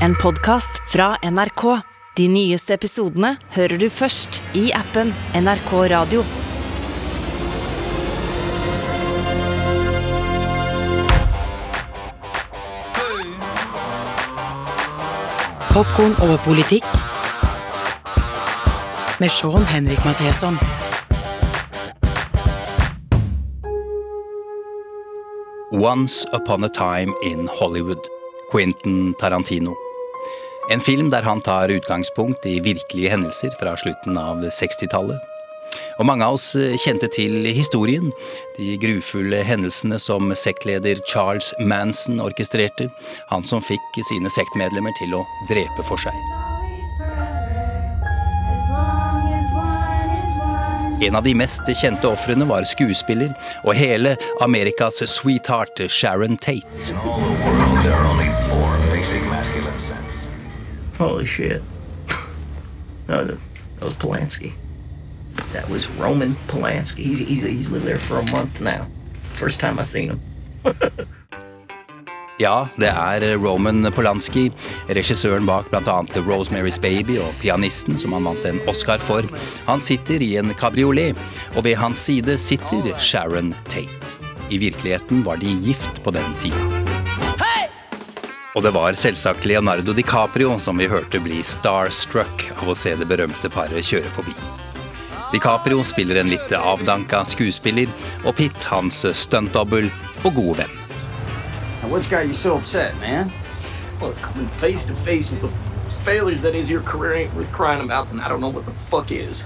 En podkast fra NRK. De nyeste episodene hører du først i appen NRK Radio. Popkorn over politikk med Sean Henrik Matheson. Once Upon a Time in Hollywood. Quentin Tarantino. En film der han tar utgangspunkt i virkelige hendelser fra slutten av 60-tallet. Og mange av oss kjente til historien, de grufulle hendelsene som sektleder Charles Manson orkestrerte, han som fikk sine sektmedlemmer til å drepe for seg. En av de mest kjente ofrene var skuespiller og hele Amerikas sweetheart Sharon Tate. Holy shit. No, that was Polanski. That was Roman Polanski. He's, he's, he's lived there for a month now. First time I seen him. Ja, det er Roman Polanski, regissøren bak bl.a. Rosemary's Baby og pianisten som han vant en Oscar for. Han sitter i en kabriolet, og ved hans side sitter Sharon Tate. I virkeligheten var de gift på den tida. Og det var selvsagt Leonardo DiCaprio som vi hørte bli starstruck av å se det berømte paret kjøre forbi. DiCaprio spiller en litt avdanka skuespiller, og Pitt hans stuntdobbel og gode venn. What's got you so upset, man? Look, coming face to face with the failure that is your career ain't worth crying about, then I don't know what the fuck is.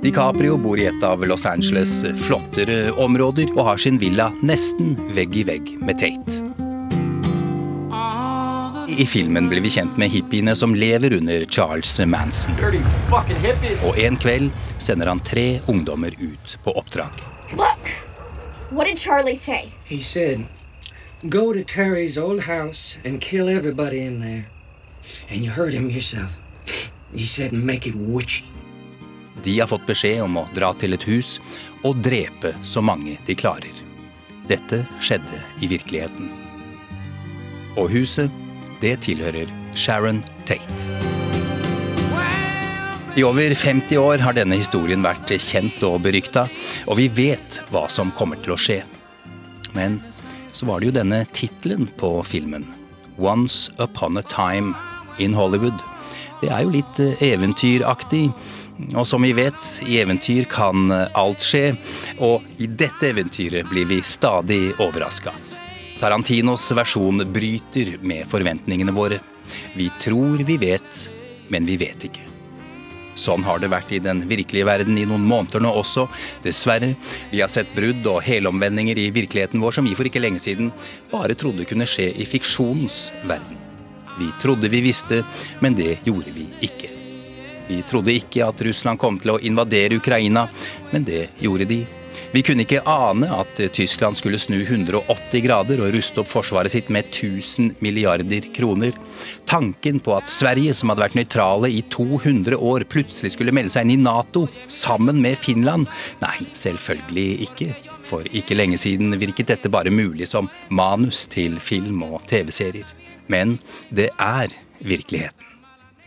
DiCaprio bor i et av Los Angeles' flottere områder og har sin villa nesten vegg i vegg med Tate. I filmen blir vi kjent med hippiene som lever under Charles Manson. Og en kveld sender han tre ungdommer ut på oppdrag. Look! What did Charlie say? He said, Go to Terry's old house and kill everybody in there. And you heard him yourself. He said, Make it witchy. De har fått beskjed om å dra til et hus og drepe så mange de klarer. Dette skjedde i virkeligheten. Og huset, det tilhører Sharon Tate. I over 50 år har denne historien vært kjent og berykta, og vi vet hva som kommer til å skje. Men så var det jo denne tittelen på filmen. Once Upon a Time in Hollywood. Det er jo litt eventyraktig. Og som vi vet, i eventyr kan alt skje, og i dette eventyret blir vi stadig overraska. Tarantinos versjon bryter med forventningene våre. Vi tror vi vet, men vi vet ikke. Sånn har det vært i den virkelige verden i noen måneder nå også, dessverre. Vi har sett brudd og helomvendinger i virkeligheten vår som vi for ikke lenge siden bare trodde kunne skje i fiksjonens verden. Vi trodde vi visste, men det gjorde vi ikke. Vi trodde ikke at Russland kom til å invadere Ukraina, men det gjorde de. Vi kunne ikke ane at Tyskland skulle snu 180 grader og ruste opp forsvaret sitt med 1000 milliarder kroner. Tanken på at Sverige, som hadde vært nøytrale i 200 år, plutselig skulle melde seg inn i Nato sammen med Finland? Nei, selvfølgelig ikke. For ikke lenge siden virket dette bare mulig som manus til film og TV-serier. Men det er virkeligheten.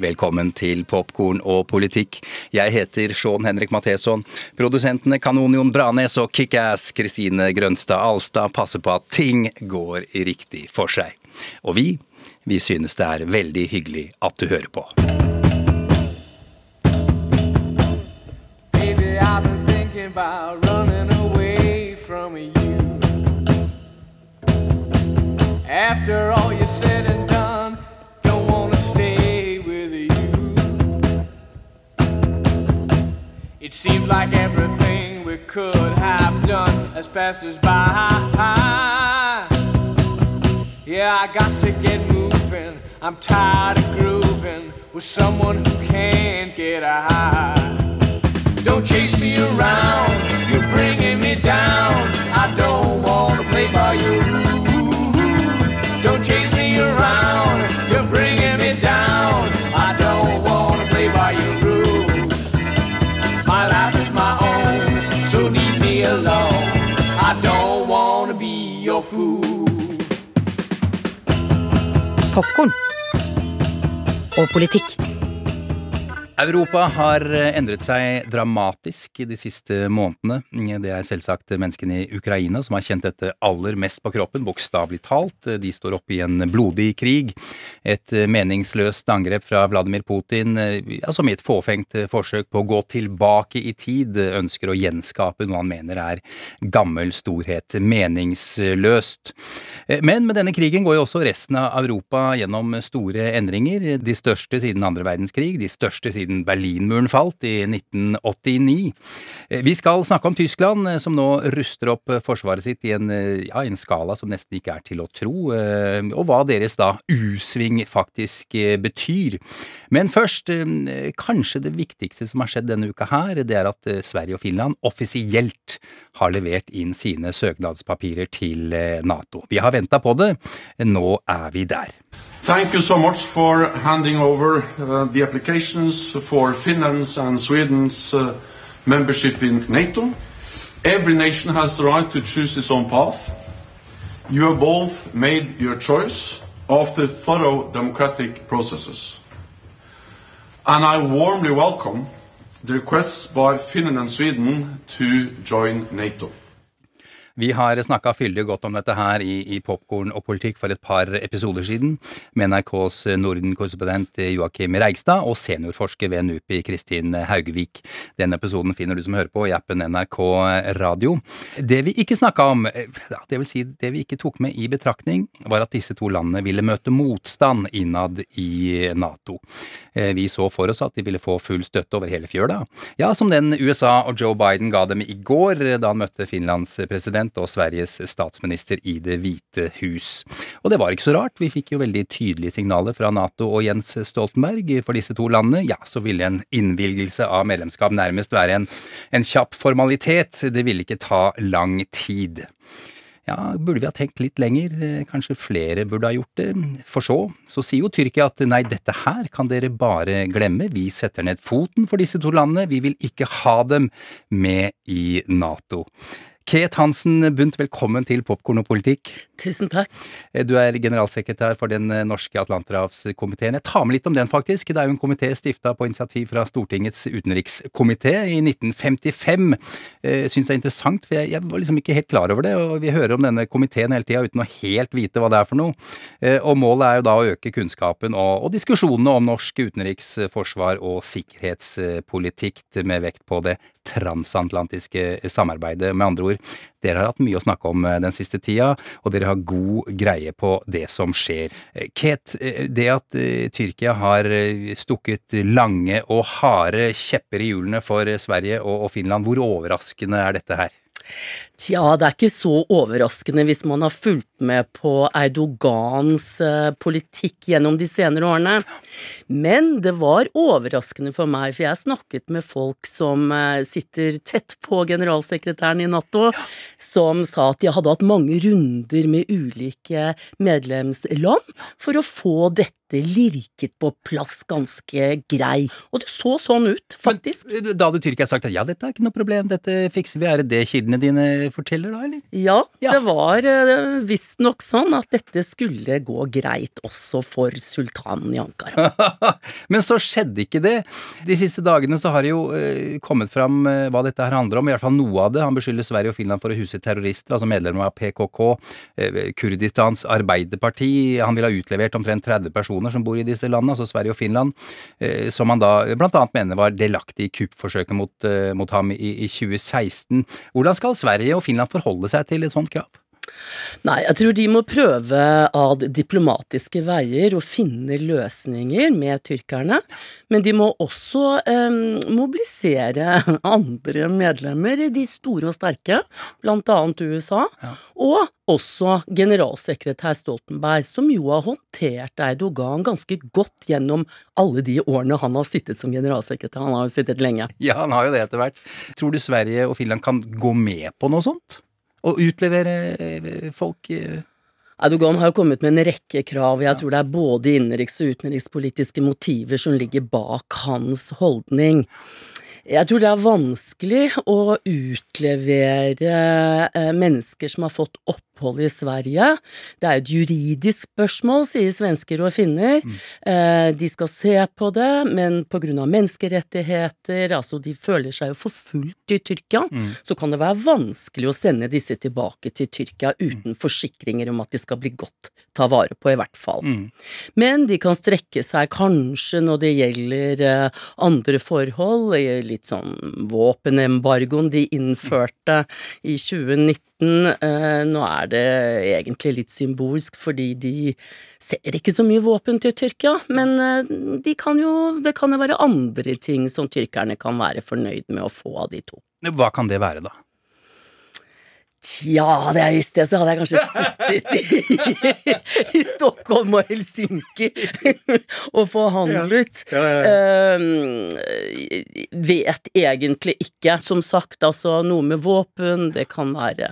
Velkommen til Popkorn og politikk. Jeg heter Sean Henrik Matheson. Produsentene Kanonion Branes og Kickass Kristine Grønstad Alstad passer på at ting går riktig for seg. Og vi, vi synes det er veldig hyggelig at du hører på. Baby, I've been thinking about running away from you. After all you said and done, Seems like everything we could have done has passed us by. Yeah, I got to get moving. I'm tired of grooving with someone who can't get high. Don't chase me around, you're bringing me down. I don't wanna play by your rules. popkorn og politikk. Europa har endret seg dramatisk de siste månedene. Det er selvsagt menneskene i Ukraina som har kjent dette aller mest på kroppen, bokstavelig talt. De står oppe i en blodig krig. Et meningsløst angrep fra Vladimir Putin, ja, som i et fåfengt forsøk på å gå tilbake i tid, ønsker å gjenskape noe han mener er gammel storhet. Meningsløst. Men med denne krigen går jo også resten av Europa gjennom store endringer. De største siden andre verdenskrig, de største siden Berlinmuren falt i 1989. Vi skal snakke om Tyskland, som nå ruster opp forsvaret sitt i en, ja, en skala som nesten ikke er til å tro, og hva deres da U-sving faktisk betyr. Men først, kanskje det viktigste som har skjedd denne uka her, det er at Sverige og Finland offisielt har levert inn sine søknadspapirer til Nato. Vi har venta på det, nå er vi der. Thank you so much for handing over uh, the applications for Finland's and Sweden's uh, membership in NATO. Every nation has the right to choose its own path. You have both made your choice after thorough democratic processes. And I warmly welcome the requests by Finland and Sweden to join NATO. Vi har snakka fyldig godt om dette her i, i Popkorn og politikk for et par episoder siden, med NRKs Norden-korrespondent Joakim Reigstad og seniorforsker ved NUPI Kristin Haugevik. Den episoden finner du som hører på i appen NRK Radio. Det vi ikke snakka om, det vil si det vi ikke tok med i betraktning, var at disse to landene ville møte motstand innad i Nato. Vi så for oss at de ville få full støtte over hele fjøla, ja, som den USA og Joe Biden ga dem i går da han møtte Finlands president og Sveriges statsminister i Det hvite hus. Og det var ikke så rart, vi fikk jo veldig tydelige signaler fra Nato og Jens Stoltenberg for disse to landene. Ja, så ville en innvilgelse av medlemskap nærmest være en, en kjapp formalitet, det ville ikke ta lang tid. Ja, burde vi ha tenkt litt lenger, kanskje flere burde ha gjort det. For så, så sier jo Tyrkia at nei, dette her kan dere bare glemme, vi setter ned foten for disse to landene, vi vil ikke ha dem med i Nato. Ket Hansen Bundt, velkommen til Popkorn og politikk. Tusen takk. Du er generalsekretær for den norske Atlanterhavskomiteen. Jeg tar med litt om den, faktisk. Det er jo en komité stifta på initiativ fra Stortingets utenrikskomité i 1955. Jeg syns det er interessant, for jeg, var liksom ikke helt klar over det. Og vi hører om denne komiteen hele tida uten å helt vite hva det er for noe. Og målet er jo da å øke kunnskapen og, og diskusjonene om norsk utenriks-, forsvar og sikkerhetspolitikk, med vekt på det transatlantiske samarbeidet. Med andre ord, dere har hatt mye å snakke om den siste tida, og dere har god greie på det som skjer. Ket, det at Tyrkia har stukket lange og harde kjepper i hjulene for Sverige og Finland, hvor overraskende er dette her? Tja, det er ikke så overraskende hvis man har fulgt med på Erdogans politikk gjennom de senere årene. Men det var overraskende for meg, for jeg snakket med folk som sitter tett på generalsekretæren i Nato, som sa at de hadde hatt mange runder med ulike medlemsland for å få dette lirket på plass ganske grei. Og det så sånn ut, faktisk. Men, da hadde Tyrkia sagt at ja, dette er ikke noe problem, dette fikser vi, er det det kildene dine forteller da, eller? Ja, ja. det var visstnok sånn at dette skulle gå greit også for sultanen i Ankara. Men så skjedde ikke det. De siste dagene så har det jo uh, kommet fram uh, hva dette her handler om, i hvert fall noe av det. Han beskylder Sverige og Finland for å huse terrorister, altså medlemmer av PKK, Kurdistans Arbeiderparti. Han vil ha utlevert omtrent 30 personer som bor i disse landene, altså Sverige og Finland, som han da blant annet mener var delaktig i kuppforsøket mot, mot ham i, i 2016. Hvordan skal Sverige og Finland forholde seg til et sånt krav? Nei, jeg tror de må prøve ad diplomatiske veier å finne løsninger med tyrkerne. Men de må også eh, mobilisere andre medlemmer, de store og sterke, annet USA. Ja. Og også generalsekretær Stoltenberg, som jo har håndtert Erdogan ganske godt gjennom alle de årene han har sittet som generalsekretær. Han har jo sittet lenge. Ja, han har jo det etter hvert. Tror du Sverige og Finland kan gå med på noe sånt? Å utlevere folk? Erdogan har jo kommet med en rekke krav, og jeg tror det er både innenriks- og utenrikspolitiske motiver som ligger bak hans holdning. Jeg tror det er vanskelig å utlevere mennesker som har fått opphold opphold i Sverige. Det er et juridisk spørsmål, sier svensker og finner. Eh, de skal se på det, men av menneskerettigheter, altså de føler seg jo forfulgt i Tyrkia, så kan det være vanskelig å sende disse tilbake til Tyrkia uten forsikringer om at de skal bli godt ta vare på, i hvert fall. Men de kan strekke seg kanskje når det gjelder eh, andre forhold, litt sånn våpenembargoen de innførte i 2019. Eh, nå er det egentlig litt symbolsk, fordi de ser ikke så mye våpen til Tyrkia, men eh, de kan jo, det kan jo være andre ting som tyrkerne kan være fornøyd med å få av de to. Hva kan det være, da? Tja, det jeg visst det, så hadde jeg kanskje sittet i, i Stockholm og Helsinki og forhandlet. Ehm, vet egentlig ikke. Som sagt, altså noe med våpen, det kan være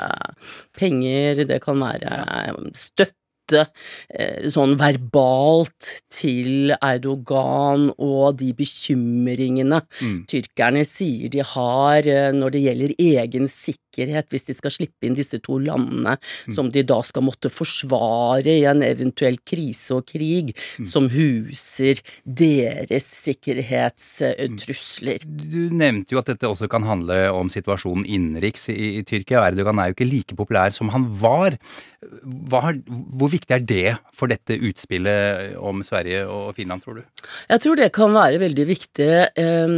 penger, det kan være støtte eh, sånn verbalt til Erdogan og de bekymringene tyrkerne sier de har eh, når det gjelder egen sikkerhet, hvis de skal slippe inn disse to landene som de da skal måtte forsvare i en eventuell krise og krig som huser deres sikkerhetstrusler. Du nevnte jo at dette også kan handle om situasjonen innenriks i, i Tyrkia. Erdogan er jo ikke like populær som han var. Hva, hvor viktig er det for dette utspillet om Sverige og Finland, tror du? Jeg tror det kan være veldig viktig. Eh,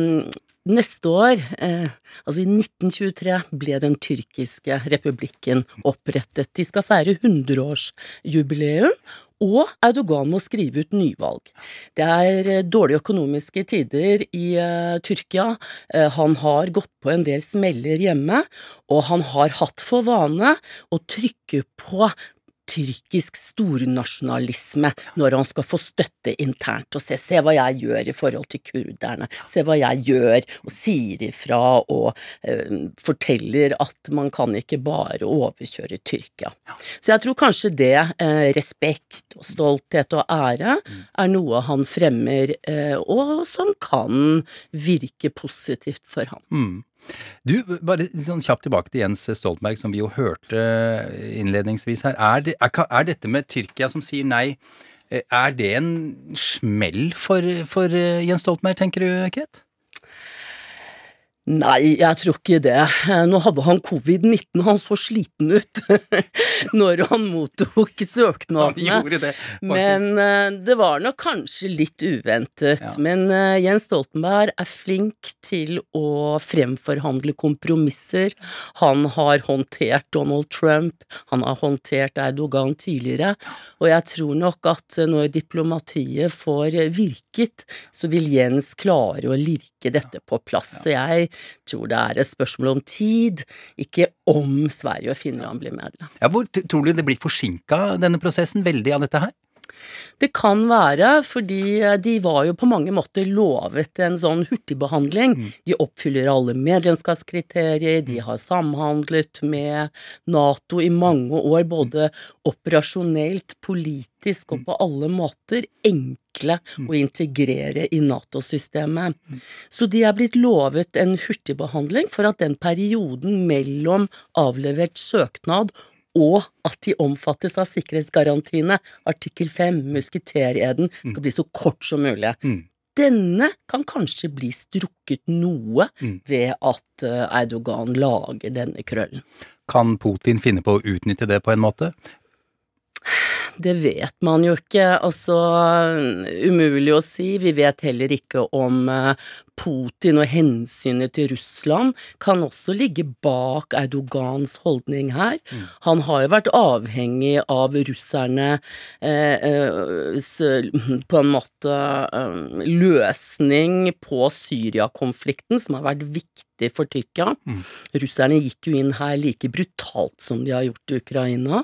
Neste år, eh, altså i 1923, ble den tyrkiske republikken opprettet. De skal feire 100-årsjubileum, og Erdogan må skrive ut nyvalg. Det er eh, dårlige økonomiske tider i uh, Tyrkia. Uh, han har gått på en del smeller hjemme, og han har hatt for vane å trykke på tyrkisk stornasjonalisme når han skal få støtte internt og se, se hva jeg gjør i forhold til kurderne, se hva jeg gjør og sier ifra og eh, forteller at man kan ikke bare overkjøre Tyrkia. Så jeg tror kanskje det, eh, respekt og stolthet og ære, er noe han fremmer, eh, og som kan virke positivt for ham. Mm. Du, bare sånn kjapt tilbake til Jens Stoltenberg, som vi jo hørte innledningsvis her. Er, det, er, er dette med Tyrkia som sier nei, eh, er det en smell for, for eh, Jens Stoltenberg, tenker du, Ket? Nei, jeg tror ikke det. Nå hadde han covid-19, han så sliten ut når han mottok søknadene. Han det. Men eh, det var nok kanskje litt uventet. Men eh, Jens Stoltenberg er flink til å fremforhandle kompromisser. Han har håndtert Donald Trump, han har håndtert Erdogan tidligere, og jeg tror nok at når diplomatiet får virket, så vil Jens klare å lirke dette på plass. Så jeg tror det er et spørsmål om tid, ikke om Sverige og Finland blir medlem. Ja, hvor tror du det blir forsinka, denne prosessen, veldig av dette her? Det kan være, fordi eh, de var jo på mange måter lovet en sånn hurtigbehandling. De oppfyller alle medlemskapskriterier, de har samhandlet med Nato i mange år, både operasjonelt, politisk og på alle måter enkle og integrere i Nato-systemet. Så de er blitt lovet en hurtigbehandling for at den perioden mellom avlevert søknad og at de omfattes av sikkerhetsgarantiene, artikkel 5, musketereden, skal bli så kort som mulig. Denne kan kanskje bli strukket noe ved at Eidogan Erdogan lager denne krøllen. Kan Putin finne på å utnytte det på en måte? Det vet man jo ikke, altså umulig å si. Vi vet heller ikke om eh, Putin og hensynet til Russland kan også ligge bak Erdogans holdning her. Han har jo vært avhengig av russerne eh, eh, på en måte eh, løsning på Syria-konflikten, som har vært viktig for Tyrkia. Russerne gikk jo inn her like brutalt som de har gjort i Ukraina.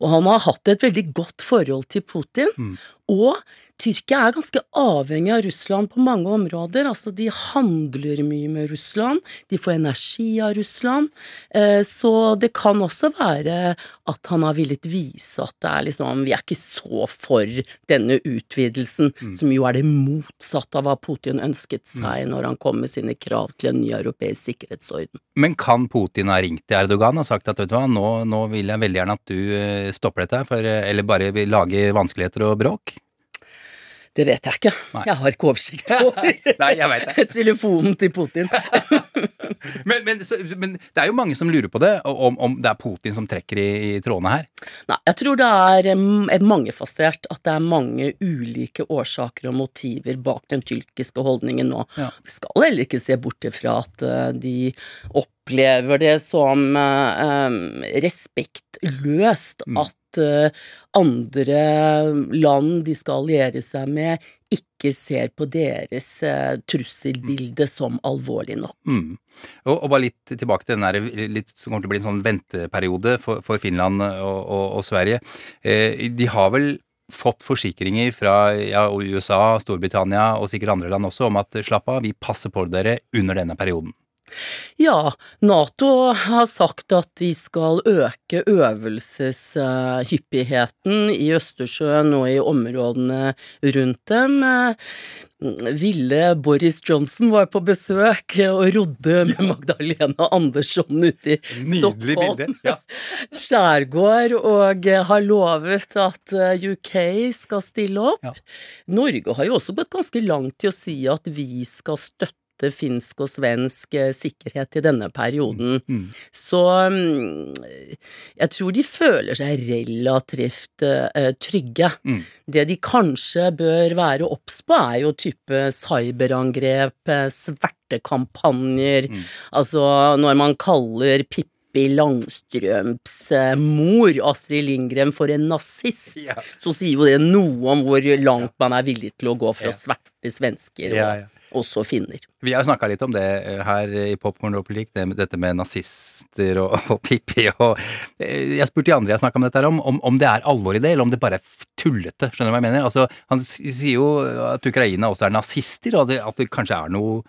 Og han har hatt et veldig godt forhold til Putin. Og Tyrkia er ganske avhengig av Russland på mange områder. Altså, de handler mye med Russland, de får energi av Russland. Eh, så det kan også være at han har villet vise at det er liksom Vi er ikke så for denne utvidelsen, Mm. som jo er det motsatte av hva Putin ønsket seg når han kom med sine krav til en ny europeisk sikkerhetsorden. Men kan Putin ha ringt til Erdogan og sagt at vet du hva, nå, nå vil jeg veldig gjerne at du eh, stopper dette for, eh, eller bare vil lage vanskeligheter og bråk? Det vet jeg ikke. Nei. Jeg har ikke oversikt over Nei, jeg vet det. telefonen til Putin. Men, men, så, men det er jo mange som lurer på det, om, om det er Putin som trekker i, i trådene her. Nei, jeg tror det er er mangefasert at det er mange ulike årsaker og motiver bak den tyrkiske holdningen nå. Ja. Vi skal heller ikke se bort ifra at eh, de opplever det som eh, respektløst Mm. at eh, andre land de skal alliere seg med, ikke ser på deres eh, trusselbilde som alvorlig nok. Mm. Og, og bare litt tilbake til den der, litt, som kommer til å bli en sånn venteperiode for, for Finland og, og, og Sverige. Eh, de har vel fått forsikringer fra ja, USA, Storbritannia og sikkert andre land også om at slapp av, vi passer på dere under denne perioden. Ja, Nato har sagt at de skal øke øvelseshyppigheten i Østersjøen og i områdene rundt dem. Eh, Ville Boris Johnson var på besøk og rodde med Magdalena Andersson ute i Nydelig. Stockholm Ja. skjærgård og har lovet at eh, UK skal stille opp. Ja. Norge har jo også gått ganske langt i å si at vi skal støtte finsk og svensk eh, sikkerhet i denne perioden. Mm. Så mm, jeg tror de føler seg relativt eh, trygge. Mm. Det de kanskje bør være obs på, er jo type cyberangrep, eh, svertekampanjer, Mm. altså når man kaller Pippi Langstrøms mor, Astrid Lindgren, for en nazist, Ja. så sier jo det noe om hvor langt man er villig til å gå for Ja. å sverte svensker Ja, og ja. Også finner. Vi har snakka litt om det eh, her i Popkorn og politikk, det, dette med nazister og, og Pippi og eh, Jeg spurte de andre jeg snakka med dette her om, om, om det er alvor i det, eller om det bare er tullete. Skjønner du hva jeg mener? Altså, han sier jo at Ukraina også er nazister, og at det kanskje er noe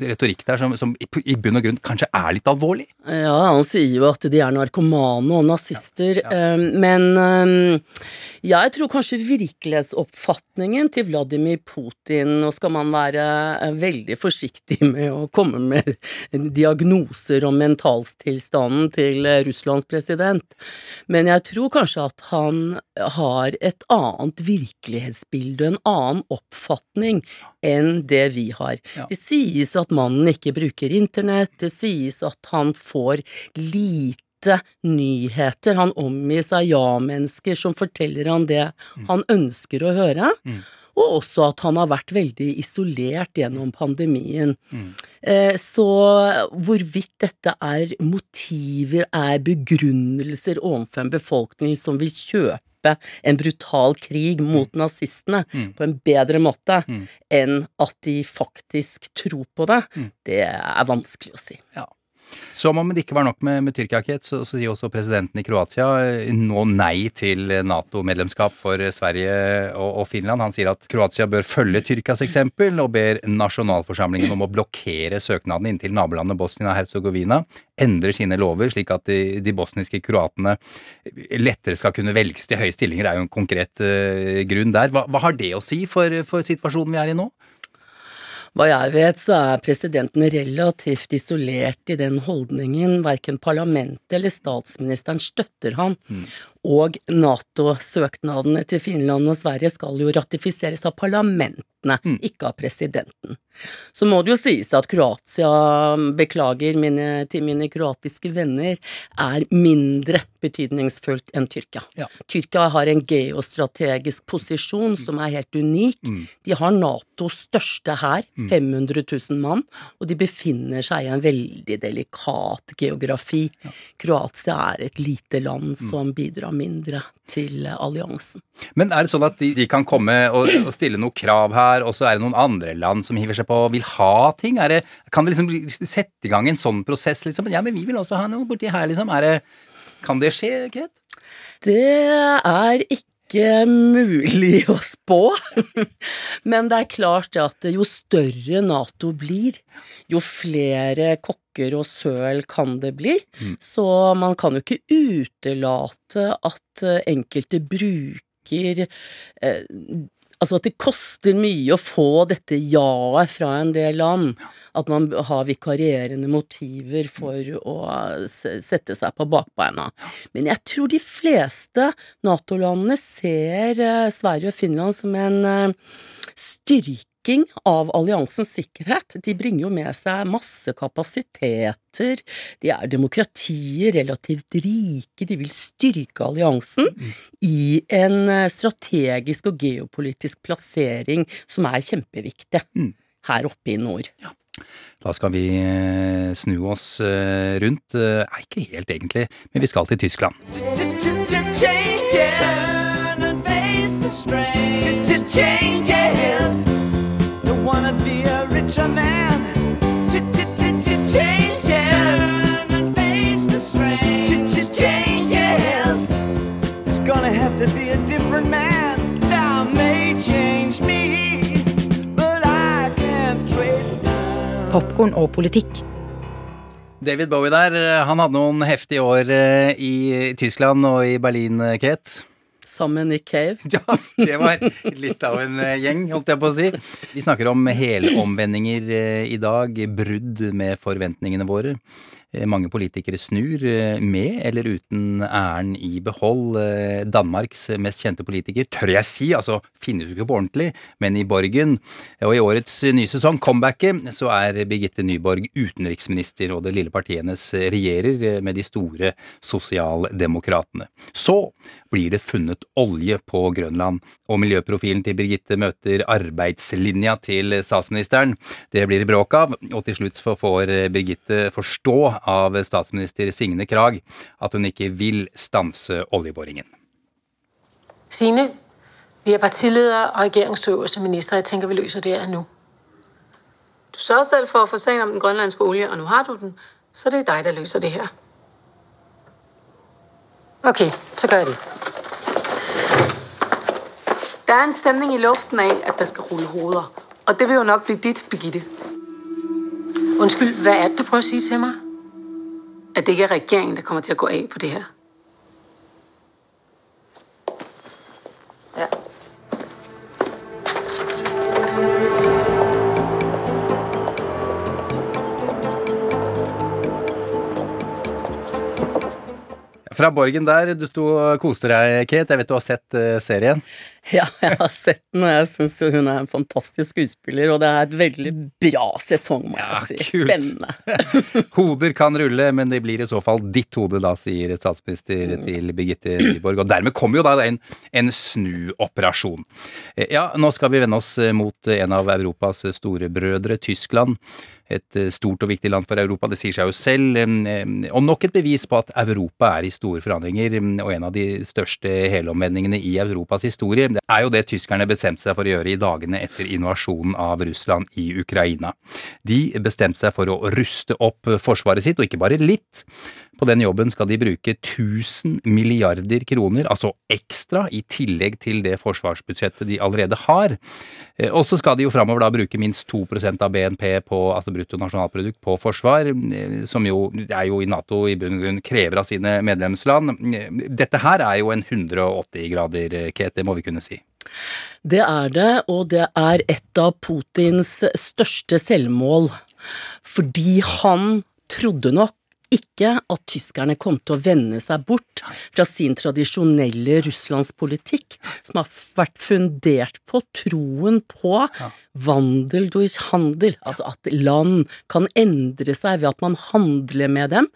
retorikk der som, som i, bunn og grunn kanskje er litt alvorlig. Ja, han sier jo at de er narkomane og nazister, Ja, ja. eh, men eh, jeg tror kanskje virkelighetsoppfatningen til Vladimir Putin Nå skal man være eh, veldig forsiktig med å komme med diagnoser om mentalstilstanden til Russlands president, men jeg tror kanskje at han har et annet virkelighetsbilde, en annen oppfatning enn det vi har. Ja. Det sies at mannen ikke bruker internett, det sies at han får lite nyheter. Han omgir seg ja-mennesker som forteller han det han ønsker å høre. Mm. Og også at han har vært veldig isolert gjennom pandemien. Mm. Eh, Så hvorvidt dette er motiver, er begrunnelser overfor en befolkning som vil kjøpe en brutal krig mot nazistene Mm. på en bedre måte Mm. enn at de faktisk tror på det, Mm. det er vanskelig å si. Som om det ikke var nok med, med Tyrkia, Kate, så, så sier også presidenten i Kroatia eh, nå nei til Nato-medlemskap for Sverige og, og Finland. Han sier at Kroatia bør følge Tyrkias eksempel, og ber nasjonalforsamlingen om å blokkere søknaden inntil nabolandet Bosnia-Hercegovina endrer sine lover, slik at de, de bosniske kroatene lettere skal kunne velges til høye stillinger. Det er jo en konkret uh, grunn der. Hva, hva har det å si for, for situasjonen vi er i nå? Hva jeg vet, så er presidenten relativt isolert i den holdningen. Verken parlamentet eller statsministeren støtter han. Og Nato-søknadene til Finland og Sverige skal jo ratifiseres av parlamentene, ikke av presidenten. Så må det jo sies at Kroatia, beklager mine, til mine kroatiske venner, er mindre betydningsfullt enn Tyrkia. Ja. Tyrkia har en geostrategisk posisjon som er helt unik. De har Natos største hær, 500 000 mann, og de befinner seg i en veldig delikat geografi. Kroatia er et lite land som bidrar mindre til alliansen. Men er det sånn at de, de kan komme og, og stille noen krav her, og så er det noen andre land som hiver seg på og vil ha ting? Det, kan det liksom sette i gang en sånn prosess, liksom? Ja, men vi vil også ha noe borti her, liksom. Det, kan det skje, Kate? Det er ikke ikke mulig å spå, men det er klart at jo større Nato blir, jo flere kokker og søl kan det bli. Så man kan jo ikke utelate at eh, enkelte bruker eh, Altså at det koster mye å få dette ja-et fra en del land. At man har vikarierende motiver for å sette seg på bakbeina. Men jeg tror de fleste Nato-landene ser eh, Sverige og Finland som en eh, styrking av alliansens sikkerhet. De bringer jo med seg masse kapasiteter, de er demokratier, relativt rike, de vil styrke alliansen i en eh, strategisk og geopolitisk plassering som er kjempeviktig her oppe i nord. Da skal vi eh, snu oss eh, rundt. Nei, ikke helt egentlig, men vi skal til Tyskland. Turn and face the strain. Changes. Wanna be a richer man. Ch -ch -ch Changes. Turn and face the strange. Changes. It's gonna have to be a different man. Time may change me, but I can't trace time. Popcorn og politikk. David Bowie der, eh, han hadde noen heftige år eh, i Tyskland og i Berlin, eh, Kate. Sammen med Nick Cave. Ja, det var litt av en eh, gjeng, holdt jeg på å si. Vi snakker om helomvendinger eh, i dag, brudd med forventningene våre. Eh, Mange politikere snur, eh, med eller uten æren i behold. Eh, Danmarks mest kjente politiker, tør jeg si, altså finnes jo ikke på ordentlig, men i Borgen. Og i årets nye sesong, comebacket, så er Birgitte Nyborg utenriksminister, og det lille partiet hennes regjerer med de store sosialdemokratene. Så blir det funnet olje på Grønland, og miljøprofilen til Birgitte møter arbeidslinja til statsministeren. Det blir det bråk av, og til slutt får Birgitte forstå av statsminister Signe Krag at hun ikke vil stanse oljeboringen. Signe, vi er partileder og regjeringsøverste minister. Jeg tenker vi løser det her nå. Du sørger selv for å få sagen om den grønlandske olje, og nå har du den, så det er deg der løser det her. Ok, så gør jeg det. Der er en stemning i luften af, at der skal rulle hoveder. Og det vil jo nok bli dit, Birgitte. Undskyld, hva er det, du prøver å si til mig? At det ikke er regeringen, der kommer til at gå av på det her. Ja. Fra Borgen der, du sto og koste deg, Kate. Jeg vet du har sett eh, serien? Ja, jeg har sett den, og jeg syns hun er en fantastisk skuespiller, og det er et veldig bra sesong, må jeg si. kult. Spennende. Hoder kan rulle, men det blir i så fall ditt hode, da, sier statsminister til Birgitte Nyborg. Og dermed kommer jo da en, en snuoperasjon. Eh, Ja, nå skal vi vende oss eh, mot en av Europas store brødre, Tyskland. Et eh, stort og viktig land for Europa, det sier seg jo selv. Og nok et bevis på at Europa er i store forandringer, mm, og en av de største helomvendingene i Europas historie. Det er jo det tyskerne bestemte seg for å gjøre i dagene etter invasjonen av Russland i Ukraina. De bestemte seg for å ruste opp forsvaret sitt, og ikke bare litt. På den jobben skal de bruke 1000 milliarder kroner, altså ekstra, i tillegg til det forsvarsbudsjettet de allerede har. Eh, Og så skal de jo framover da bruke minst 2% av BNP på, altså bruttonasjonalprodukt, på forsvar, eh, som jo er jo i Nato i bunn og grunn krever av sine medlemsland. Eh, Dette her er jo en 180 grader, Kate, det må vi kunne si. Det er det, og det er et av Putins største selvmål. Fordi han trodde nok ikke at tyskerne kom til å vende seg bort fra sin tradisjonelle russlandspolitikk, som har vært fundert på troen på vandel durch handel, altså at land kan endre seg ved at man handler med dem,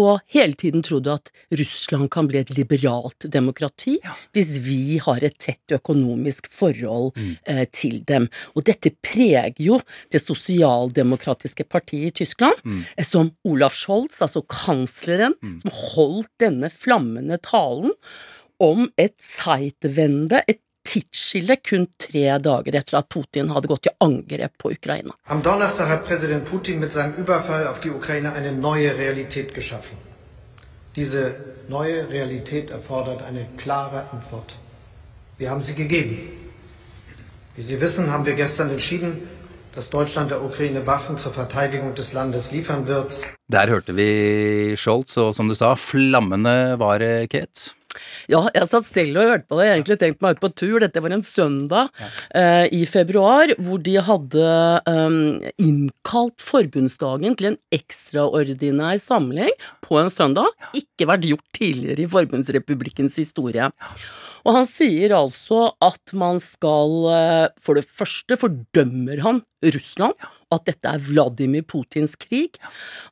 og hele tiden trodde at Russland kan bli et liberalt demokrati hvis vi har et tett økonomisk forhold eh, til dem. Og dette preger jo det sosialdemokratiske partiet i Tyskland, eh, som Olaf Scholz, altså kansleren, som holdt denne flammende talen om et Zeitwende, et tidsskille kun tre dager etter at Putin hadde gått til angrep på Ukraina. Am Donnerstag hat Präsident Putin mit seinem Überfall auf die Ukraine eine neue Realität geschaffen. Diese neue Realität erfordert eine klare Antwort. Wir haben sie gegeben. Wie Sie wissen, haben wir gestern entschieden, dass Deutschland der Ukraine Waffen zur Verteidigung des Landes liefern wird. Der hørte vi Scholz, og som du sa, flammende var Kate. Ja, jeg satt selv og hørte på det. Jeg egentlig tenkt meg ut på tur. Dette var en søndag eh, i februar hvor de hadde eh, innkalt forbundsdagen til en ekstraordinær samling på en søndag. Ikke vært gjort tidligere i forbundsrepublikkens historie. Og han sier altså at man skal eh, For det første fordømmer han Russland, at dette er Vladimir Putins krig.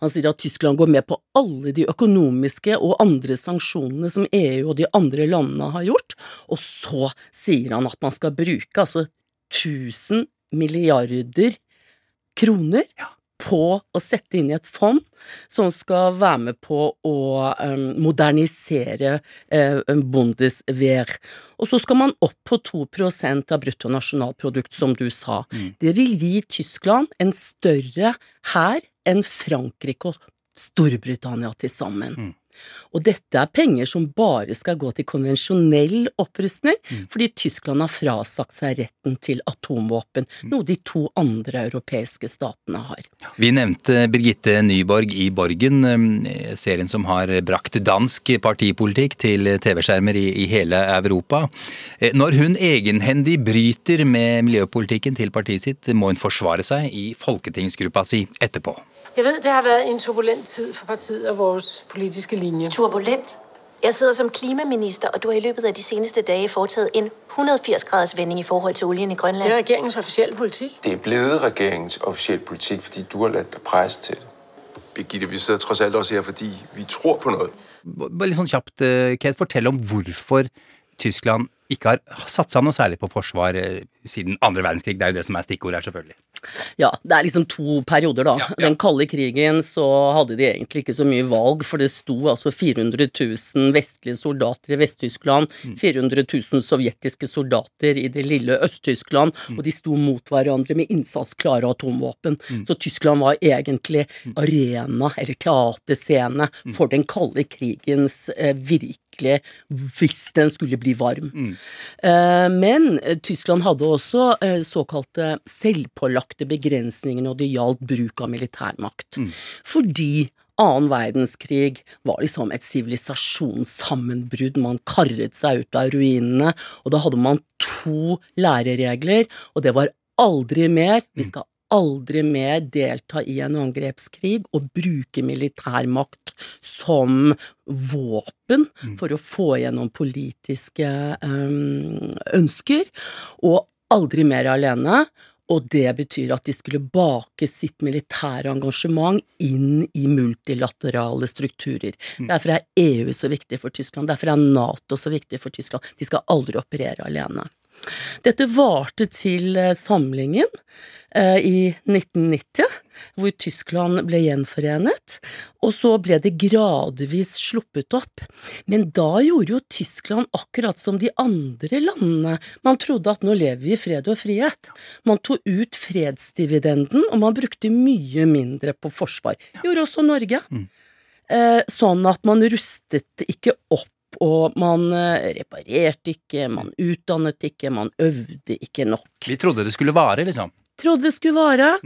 Han sier at Tyskland går med på alle de økonomiske og andre sanksjonene som EU og de andre landene har gjort, og så sier han at man skal bruke altså 1000 milliarder kroner på å sette inn i et fond som skal være med på å um, modernisere uh, Bundeswehr. Og så skal man opp på 2% av bruttonasjonalprodukt, som du sa. Det vil gi Tyskland en større hær enn Frankrike og Storbritannia til sammen. Og dette er penger som bare skal gå til konvensjonell opprustning, fordi Tyskland har frasagt seg retten til atomvåpen, noe de to andre europeiske statene har. Vi nevnte Birgitte Nyborg i Borgen, eh, serien som har brakt dansk partipolitikk til TV-skjermer i, i hele Europa. Eh, Når hun egenhendig bryter med miljøpolitikken til partiet sitt, må hun forsvare seg i folketingsgruppa si etterpå. Jeg ved, det har været en turbulent tid for partiet og vores politiske linje. Turbulent? Jeg sidder som klimaminister, og du har i løbet af de seneste dage foretaget en 180-graders vending i forhold til olien i Grønland. Det er regeringens officielle politik. Det er blevet regeringens officielle politik, fordi du har ladt dig presse til det. Birgitte, vi sidder trods alt også her, fordi vi tror på noget. Bare litt sånn kjapt, eh, Kate, fortell om hvorfor Tyskland ikke har satsa noe særlig på forsvar eh, siden andre verdenskrig. Det er jo det som er stikkordet her, selvfølgelig. Ja, det er liksom to perioder, da. Den kalde krigen så hadde de egentlig ikke så mye valg, for det sto altså 400 000 vestlige soldater i Vest-Tyskland, 400 000 sovjetiske soldater i det lille Øst-Tyskland, og de sto mot hverandre med innsatsklare atomvåpen. Så Tyskland var egentlig arena, eller teaterscene, for den kalde krigens eh, virkelig hvis den skulle bli varm. Eh, Men eh, Tyskland hadde også eh, såkalte selvpålagte begrensninger når det gjaldt bruk av militærmakt. Fordi annen verdenskrig var liksom et sivilisasjonssammenbrudd. Man karret seg ut av ruinene, og da hadde man to læreregler, og det var aldri mer. Vi skal aldri mer delta i en angrepskrig og bruke militærmakt som våpen for å få gjennom politiske ønsker, og aldri mer alene. Og det betyr at de skulle bake sitt militære engasjement inn i multilaterale strukturer. Derfor er EU så viktig for Tyskland, derfor er Nato så viktig for Tyskland. De skal aldri operere alene. Dette varte til eh, samlingen eh, i 1990, hvor Tyskland ble gjenforenet, og så ble det gradvis sluppet opp. Men da gjorde jo Tyskland akkurat som de andre landene. Man trodde at nå lever vi i fred og frihet. Man tok ut fredsdividenden, og man brukte mye mindre på forsvar. Gjorde også Norge. Eh, sånn at man rustet ikke opp og man eh, reparerte ikke, man utdannet ikke, man øvde ikke nok. Vi trodde det skulle vare, liksom. Trodde det skulle vare.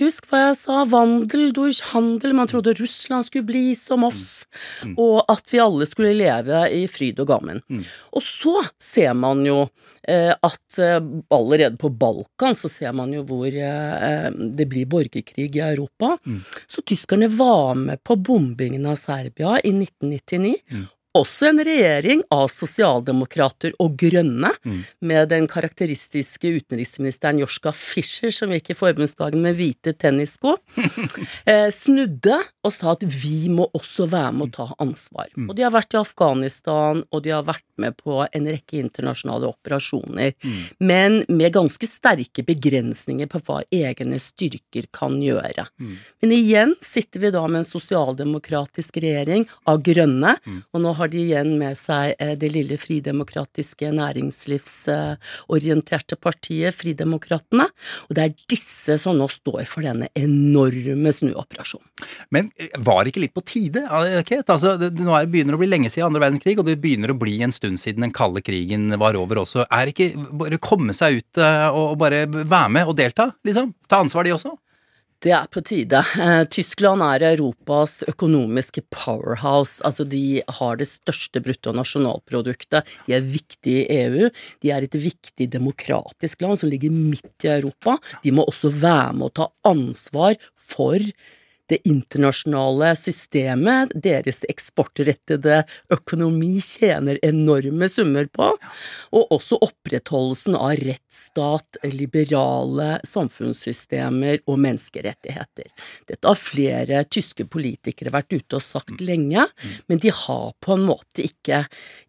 Husk hva jeg sa, vandel durch handel, man trodde Russland skulle bli som oss, og at vi alle skulle leve i fryd og gammen. Og så ser man jo eh, at eh, allerede på Balkan så ser man jo hvor eh, det blir borgerkrig i Europa. Så tyskerne var med på bombingen av Serbia i 1999. Også en regjering av sosialdemokrater og grønne, med den karakteristiske utenriksministeren Joschka Fischer, som gikk i forbundsdagen med hvite tennissko, eh, snudde og sa at vi må også være med å ta ansvar. Og de har vært i Afghanistan, og de har vært med på en rekke internasjonale operasjoner, men med ganske sterke begrensninger på hva egne styrker kan gjøre. Men igjen sitter vi da med en sosialdemokratisk regjering av grønne, og nå har har de igjen med seg eh, det lille fridemokratiske næringslivsorienterte partiet Fridemokratene, og det er disse som nå står for denne enorme snuoperasjonen. Men eh, var det ikke litt på tide, eh, Kate? Altså, det, nå er det begynner å bli lenge siden andre verdenskrig, og det begynner å bli en stund siden den kalde krigen var over også. Er det ikke bare komme seg ut og bare være med og delta, liksom? Ta ansvar, de også? Det er på tide. Eh, Tyskland er Europas økonomiske powerhouse. Altså, de har det største bruttonasjonalproduktet. De er viktige i EU. De er et viktig demokratisk land som ligger midt i Europa. De må også være med å ta ansvar for det internasjonale systemet, deres eksportrettede økonomi tjener enorme summer på, og også opprettholdelsen av rettsstat, liberale samfunnssystemer og menneskerettigheter. Dette har flere tyske politikere vært ute og sagt lenge, men de har på en måte ikke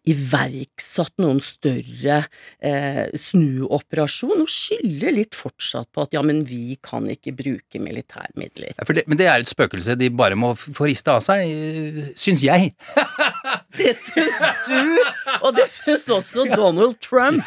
iverksatt noen større eh, snuoperasjon, og skylder litt fortsatt på at ja, men vi kan ikke bruke militærmidler. Ja, det, men det er et spøkelse de bare må få riste av seg, syns jeg. Det syns du, og det syns også Donald Trump.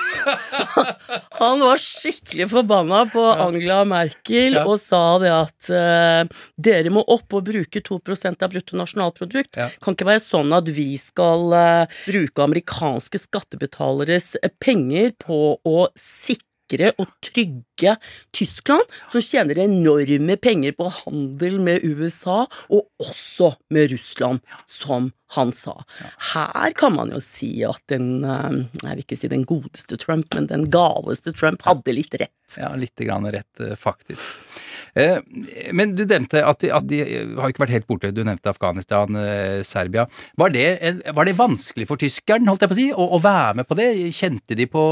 Han var skikkelig forbanna på Angela Merkel og sa det at eh, dere må opp og bruke 2 av bruttonasjonalprodukt. Ja. Kan ikke være sånn at vi skal eh, bruke amerikanske skattebetaleres eh, penger på å sikre og trygge Tyskland, som tjener enorme penger på handel med USA, og også med Russland, som han sa. Her kan man jo si at den eh, Jeg vil ikke si den godeste Trump, men den galeste Trump hadde litt rett. Ja, lite grann rett, eh, faktisk. Eh, Men du nevnte at de, at de har ikke vært helt borte. Du nevnte Afghanistan, eh, Serbia. Var det, var det vanskelig for tyskeren holdt jeg på å si, å, å være med på det? Kjente de på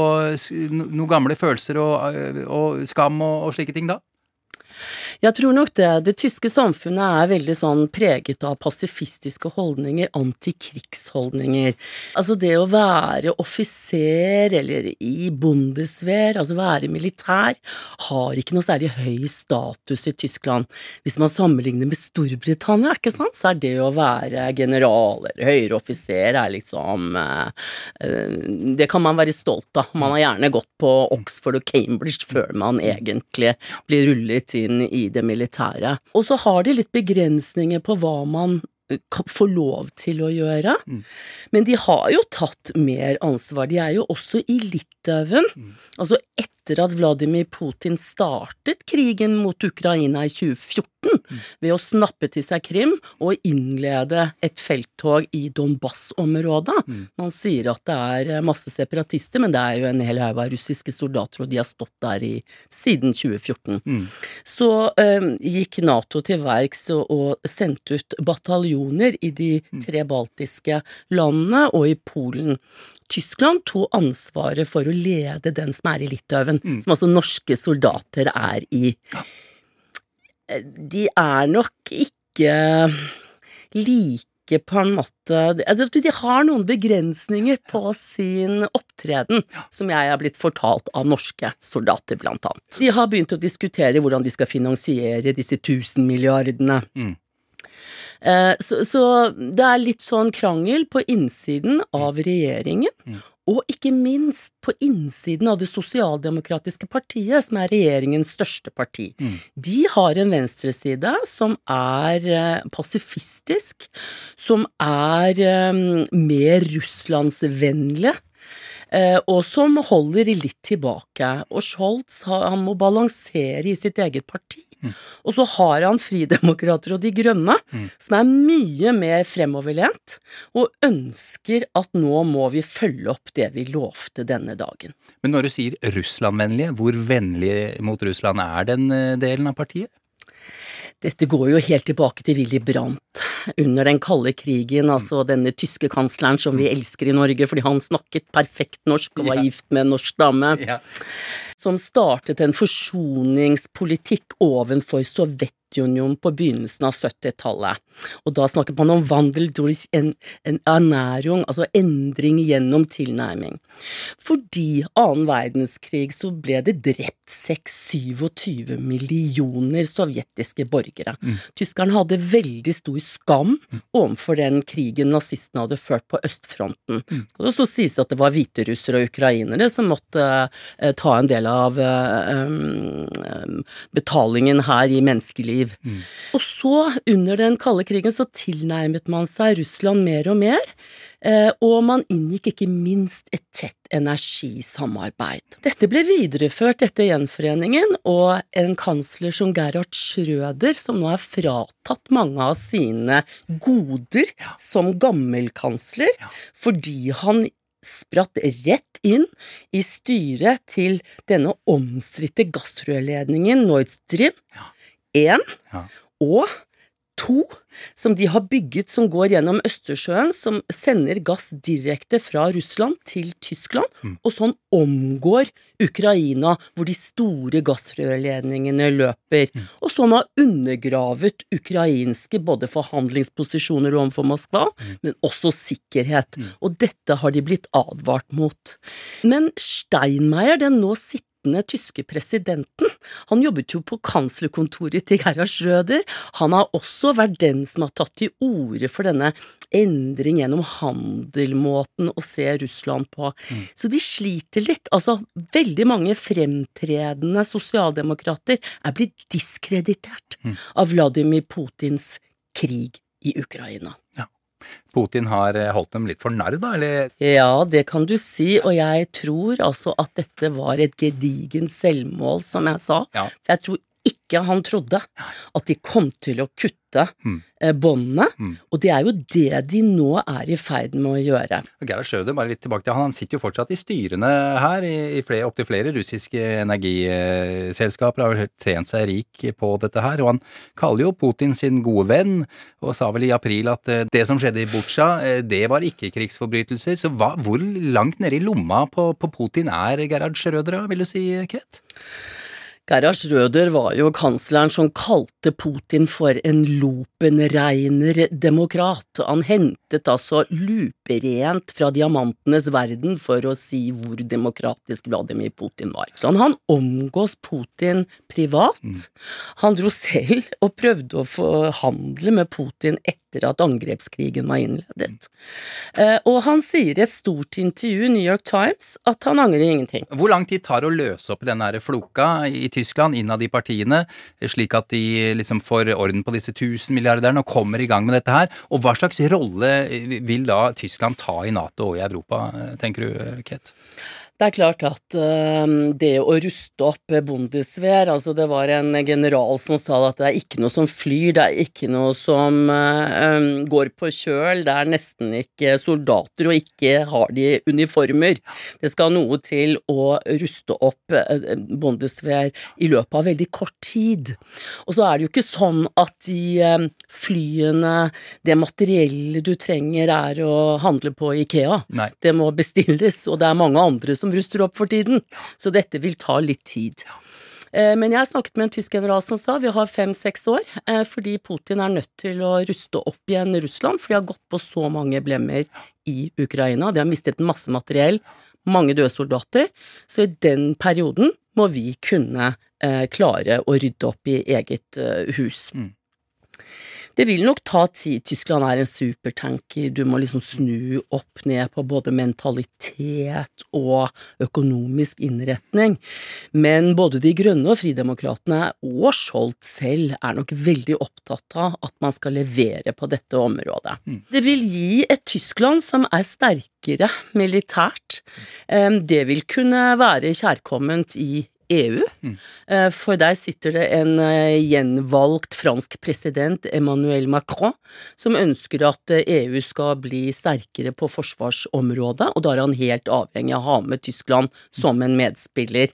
noen gamle følelser og, eh, og skam og, og slike ting da? Jeg tror nok det. Det tyske samfunnet er veldig sånn preget av pasifistiske holdninger, antikrigsholdninger. Altså det å være offiser eller i bondesvær, altså være militær, har ikke noe særlig høy status i Tyskland. Hvis man sammenligner med Storbritannia, ikke sant, så er det å være general eller høyere offiser er liksom eh, Det kan man være stolt av. Man har gjerne gått på Oxford og Cambridge før man egentlig blir rullet inn i det militære. Og så har de litt begrensninger på hva man får få lov til å gjøre. Men de har jo tatt mer ansvar. De er jo også i Litauen. Altså etter at Vladimir Putin startet krigen mot Ukraina i 2014 ved å snappe til seg Krim og innlede et felttog i Donbass-området. Man sier at det er eh, masse separatister, men det er jo en hel haug av russiske soldater, og de har stått der i, siden 2014. Så eh, gikk Nato til verks og, og sendte ut bataljoner i de tre baltiske landene og i Polen. Tyskland tok ansvaret for å lede den som er i Litauen, som altså norske soldater er i. Eh, De er nok ikke like på en måte altså, De har noen begrensninger på sin opptreden, som jeg er blitt fortalt av norske soldater, blant annet. De har begynt å diskutere hvordan de skal finansiere disse tusen milliardene. Mm. Så, så det er litt sånn krangel på innsiden av regjeringen, og ikke minst på innsiden av det sosialdemokratiske partiet, som er regjeringens største parti. De har en venstreside som er eh, pasifistisk, som er eh, mer russlandsvennlige. Eh, Og som holder litt tilbake. Og Scholz han må balansere i sitt eget parti. Og så har han Fridemokrater og De Grønne, som er mye mer fremoverlent, og ønsker at nå må vi følge opp det vi lovte denne dagen. Men når du sier Russland-vennlige, hvor vennlig mot Russland er den eh, delen av partiet? Dette går jo helt tilbake til Willy Brandt under den kalde krigen, altså denne tyske kansleren som vi elsker i Norge fordi han snakket perfekt norsk og var gift med en norsk dame, som startet en forsoningspolitikk ovenfor Sovjetunionen Sovjetunionen på begynnelsen av 70-tallet. Og da snakket man om vandel durch en, en ernæring, altså endring gjennom tilnærming. Fordi annen verdenskrig så ble det drept 6-27 millioner sovjetiske borgere. Mm. Tyskerne hadde veldig stor skam overfor den krigen nazistene hadde ført på østfronten. Og så sies det at det var hviterussere og ukrainere som måtte eh, ta en del av eh, um, betalingen her i menneskeliv. Og så, under den kalde krigen, så tilnærmet man seg Russland mer og mer. Eh, og man inngikk ikke minst et tett energisamarbeid. Dette ble videreført etter gjenforeningen, og en kansler som Gerhard Schrøder, som nå er fratatt mange av sine goder som gammelkansler, fordi han spratt rett inn i styret til denne omstridte gassrørledningen Nord Stream 1 og to som de har bygget som går gjennom Østersjøen, som sender gass direkte fra Russland til Tyskland, og sånn omgår Ukraina, hvor de store gassrørledningene løper, og sånn har undergravet ukrainske både forhandlingsposisjoner overfor Moskva, men også sikkerhet, og dette har de blitt advart mot. Men Steinmeier, den nå sittende tyske presidenten. Han jobbet jo på kanslerkontoret til Gerhard Schrøder. Han har også vært den som har tatt til orde for denne endring gjennom handelmåten å se Russland på. Så de sliter litt. Altså, veldig mange fremtredende sosialdemokrater er blitt diskreditert av Vladimir Putins krig i Ukraina. Putin har eh, holdt dem litt for narr, da, eller? Ja, det kan du si, og jeg tror altså at dette var et gedigent selvmål, som jeg sa. For jeg tror ikke han trodde at de kom til å kutte mm. båndene, og det er jo det de nå er i ferd med å gjøre. Gerhard Schrøder, bare litt tilbake til han. Han sitter jo fortsatt i styrene her i, i flere, opptil flere russiske energiselskaper. Har vel trent seg rik på dette her. Og han kaller jo Putin sin gode venn, og sa vel i april at eh, det som skjedde i Butsja, eh, det var ikke krigsforbrytelser. Så hva, hvor langt nede i lomma på, på Putin er Gerhard Schrøder, vil du si, Kvet? Gerhard Schrøder var jo kansleren som kalte Putin for en lopenreiner demokrat. Han hentet altså luperent fra diamantenes verden for å si hvor demokratisk Vladimir Putin var. Så han omgås Putin privat. Han dro selv og prøvde å forhandle med Putin etter at angrepskrigen var innledet. Eh, Og han sier i et stort intervju i New York Times at han angrer ingenting. Hvor lang tid tar det å løse opp i den floka i Tyskland, innad i partiene, slik at de liksom får orden på disse tusen milliarderne og kommer i gang med dette her? Og hva slags rolle vil da Tyskland ta i Nato og i Europa, tenker du, Ket? Det er klart at det å ruste opp Bundeswehr Altså, det var en general som sa at det er ikke noe som flyr, det er ikke noe som går på kjøl, det er nesten ikke soldater, og ikke har de uniformer. Det skal noe til å ruste opp øh, Bundeswehr i løpet av veldig kort tid. Og så er det jo ikke sånn at de flyene, det materiellet du trenger, er å handle på Ikea. Nei. Det må bestilles, og det er mange andre som ruster opp for tiden. Så dette vil ta litt tid. Eh, Men jeg snakket med en tysk general som sa vi har fem-seks år, eh, fordi Putin er nødt til å ruste opp igjen Russland, for de har gått på så mange blemmer i Ukraina. De har mistet masse materiell, mange døde soldater, så i den perioden må vi kunne eh, klare å rydde opp i eget hus. hus. Det vil nok ta tid. Tyskland er en supertanker. Du må liksom snu opp ned på både mentalitet og økonomisk innretning. Men både De grønne og Fridemokratene og Scholz selv er nok veldig opptatt av at man skal levere på dette området. Det vil gi et Tyskland som er sterkere militært. Det vil kunne være kjærkomment i EU, Mm. for der sitter det en eh, gjenvalgt fransk president, Emmanuel Macron, som ønsker at eh, EU skal bli sterkere på forsvarsområdet, og da er han helt avhengig av å ha med Tyskland som en medspiller.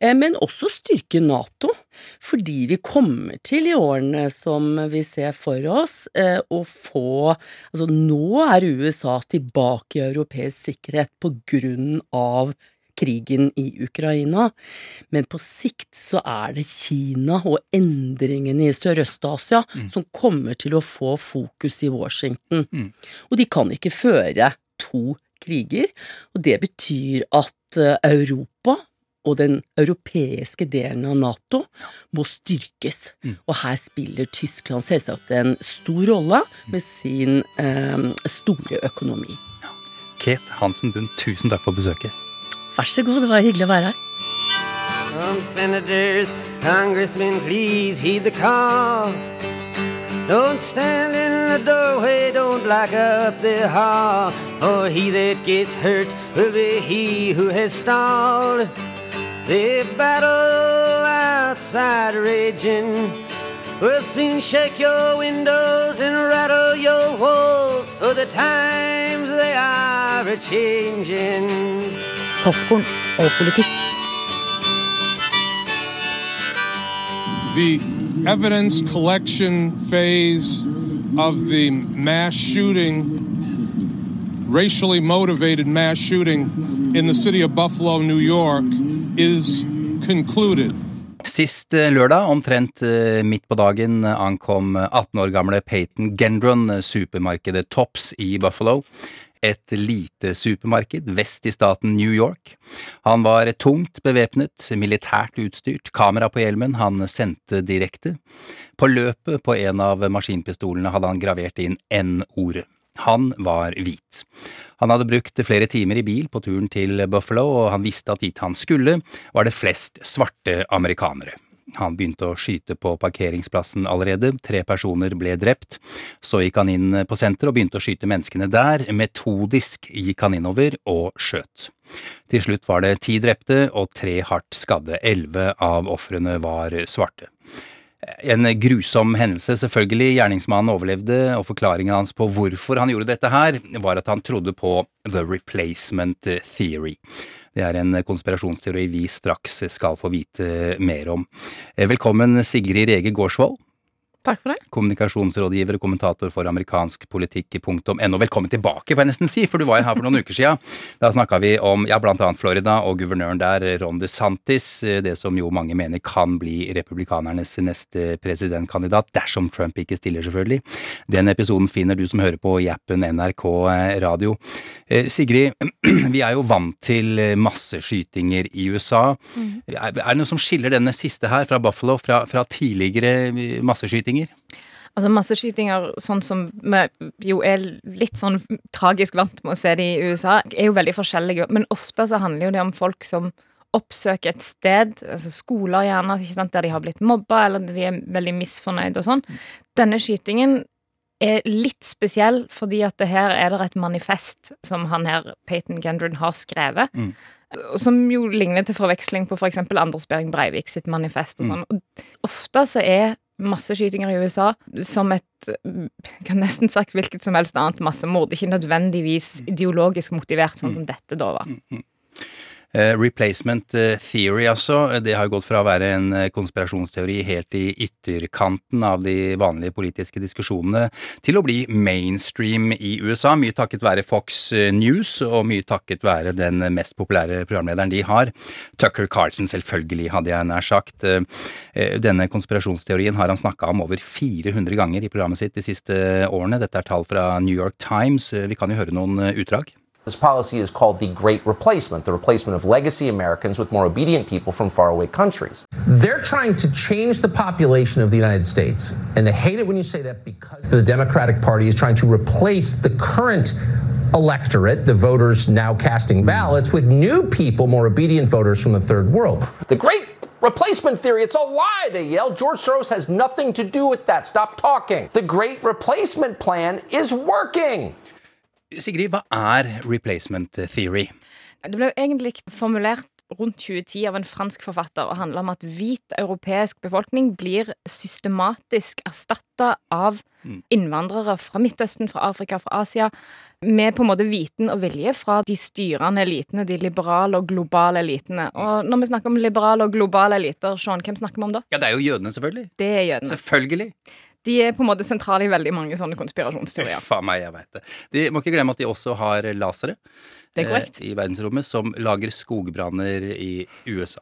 Eh, Men også styrke Nato, fordi vi kommer til i årene som vi ser for oss, eh, å få Altså, nå er USA tilbake i europeisk sikkerhet på grunn av krigen i Ukraina, men på sikt så er det Kina og endringene i Sørøst-Asia som kommer til å få fokus i Washington. Og de kan ikke føre to kriger, og det betyr at eh, Europa og den europeiske delen av Nato må styrkes. Og her spiller Tyskland selvsagt en stor rolle med sin eh, store økonomi. Kate Hansen Bund, tusen takk for besøket. Vær så god, det var hyggelig å være her. Senators, congressmen, please heed the call. Don't stand in the doorway, don't block up the hall. For he that gets hurt will be he who has stalled. The battle outside raging will soon shake your windows and rattle your walls. For the times they are a changing. Popkorn og politikk. the evidence collection phase of the mass shooting, racially motivated mass shooting in the city of Buffalo, New York, is concluded. Sist eh, lørdag, omtrent eh, midt på dagen, eh, ankom 18 år gamle Peyton Gendron eh, supermarkedet Tops i Buffalo. Et lite supermarked vest i staten New York. Han var tungt bevæpnet, militært utstyrt, kamera på hjelmen, han sendte direkte. På løpet på en av maskinpistolene hadde han gravert inn N-ordet. Han var hvit. Han hadde brukt flere timer i bil på turen til Buffalo, og han visste at dit han skulle, var det flest svarte amerikanere. Han begynte å skyte på parkeringsplassen allerede, tre personer ble drept. Så gikk han inn på senteret og begynte å skyte menneskene der, metodisk gikk han innover og skjøt. Til slutt var det ti drepte og tre hardt skadde, elleve av ofrene var svarte. En grusom hendelse, selvfølgelig. Gjerningsmannen overlevde, og forklaringen hans på hvorfor han gjorde dette her, var at han trodde på the replacement theory. Det er en konspirasjonsteori vi straks skal få vite mer om. Velkommen Sigrid Rege Gårdsvold. Takk for det. Kommunikasjonsrådgiver og kommentator for amerikansk politikk i amerikanskpolitikk.no. Velkommen tilbake, får jeg nesten si, for du var jo her for noen uker siden. Da snakka vi om ja, blant annet Florida og guvernøren der, Ron DeSantis, det som jo mange mener kan bli republikanernes neste presidentkandidat, dersom Trump ikke stiller, selvfølgelig. Den episoden finner du som hører på i appen NRK Radio. Eh, Sigrid, vi er jo vant til masseskytinger i USA. Er er det noe som skiller denne siste her fra Buffalo fra, fra tidligere masseskytinger? Altså Masseskytinger, sånn som vi jo er litt sånn tragisk vant med å se det i USA, er jo veldig forskjellige. Men ofte så handler jo det om folk som oppsøker et sted, altså skoler gjerne, der de har blitt mobba, eller de er veldig misfornøyd og sånn. Denne skytingen er litt spesiell, fordi at det her er det et manifest som han her, Peyton Gendron, har skrevet. Mm. Som jo ligner til forveksling på f.eks. For Anders Behring Breivik sitt manifest og sånn. Og ofte så er masseskytinger i USA som et kan nesten sagt hvilket som helst annet massemord. Ikke nødvendigvis ideologisk motivert, sånn som dette da var. Eh, replacement eh, theory, altså. Det har gått fra å være en eh, konspirasjonsteori helt i ytterkanten av de vanlige politiske diskusjonene til å bli mainstream i USA. Mye takket være Fox News, og mye takket være den mest populære programlederen de har. Tucker Carlson, selvfølgelig, hadde jeg nær sagt. Denne konspirasjonsteorien har han snakka om over 400 ganger i programmet sitt de siste årene. Dette er tall fra New York Times. Vi kan jo høre noen utdrag. This policy is called the Great Replacement, the replacement of legacy Americans with more obedient people from faraway countries. They're trying to change the population of the United States. And they hate it when you say that because the Democratic Party is trying to replace the current electorate, the voters now casting ballots, with new people, more obedient voters from the third world. The Great Replacement Theory, it's a lie, they yell. George Soros has nothing to do with that. Stop talking. The Great Replacement Plan is working. Sigrid, hva er replacement theory? Det ble jo egentlig formulert rundt 2010 av en fransk forfatter og handler om at hvit europeisk befolkning blir systematisk erstatta av innvandrere fra Midtøsten, fra Afrika, fra Asia, med på en måte viten og vilje fra de styrende elitene, de liberale og globale elitene. Og når vi snakker om liberale og globale eliter, Sean, hvem snakker vi om da? Ja, det er jo jødene, selvfølgelig. Det er jødene. Selvfølgelig. De er på en måte sentrale i veldig mange sånne konspirasjonsteorier. Faen meg, jeg vet det. De må ikke glemme at de også har lasere Det er eh, i verdensrommet som lager skogbranner i USA.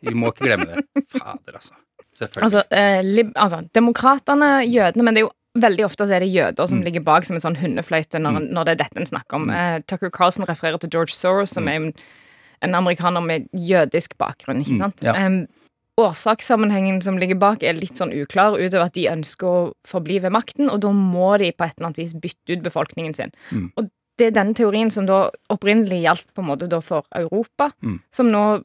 Vi må ikke glemme det. Fader, altså. Selvfølgelig. Altså, eh, altså demokratene, jødene, men det er jo Veldig ofte så er det jøder som Mm. ligger bak som en sånn hundefløyte når, når det er dette en snakker om. Eh, Tucker Carlson refererer til George Soros, som er en, en amerikaner med jødisk bakgrunn. ikke Mm, sant? ja. Em, årsakssammenhengen som ligger bak, er litt sånn uklar, utover at de ønsker å forbli ved makten, og da må de på et eller annet vis bytte ut befolkningen sin. Mm. Og det er denne teorien som da opprinnelig gjaldt på en måte da for Europa, Mm. som nå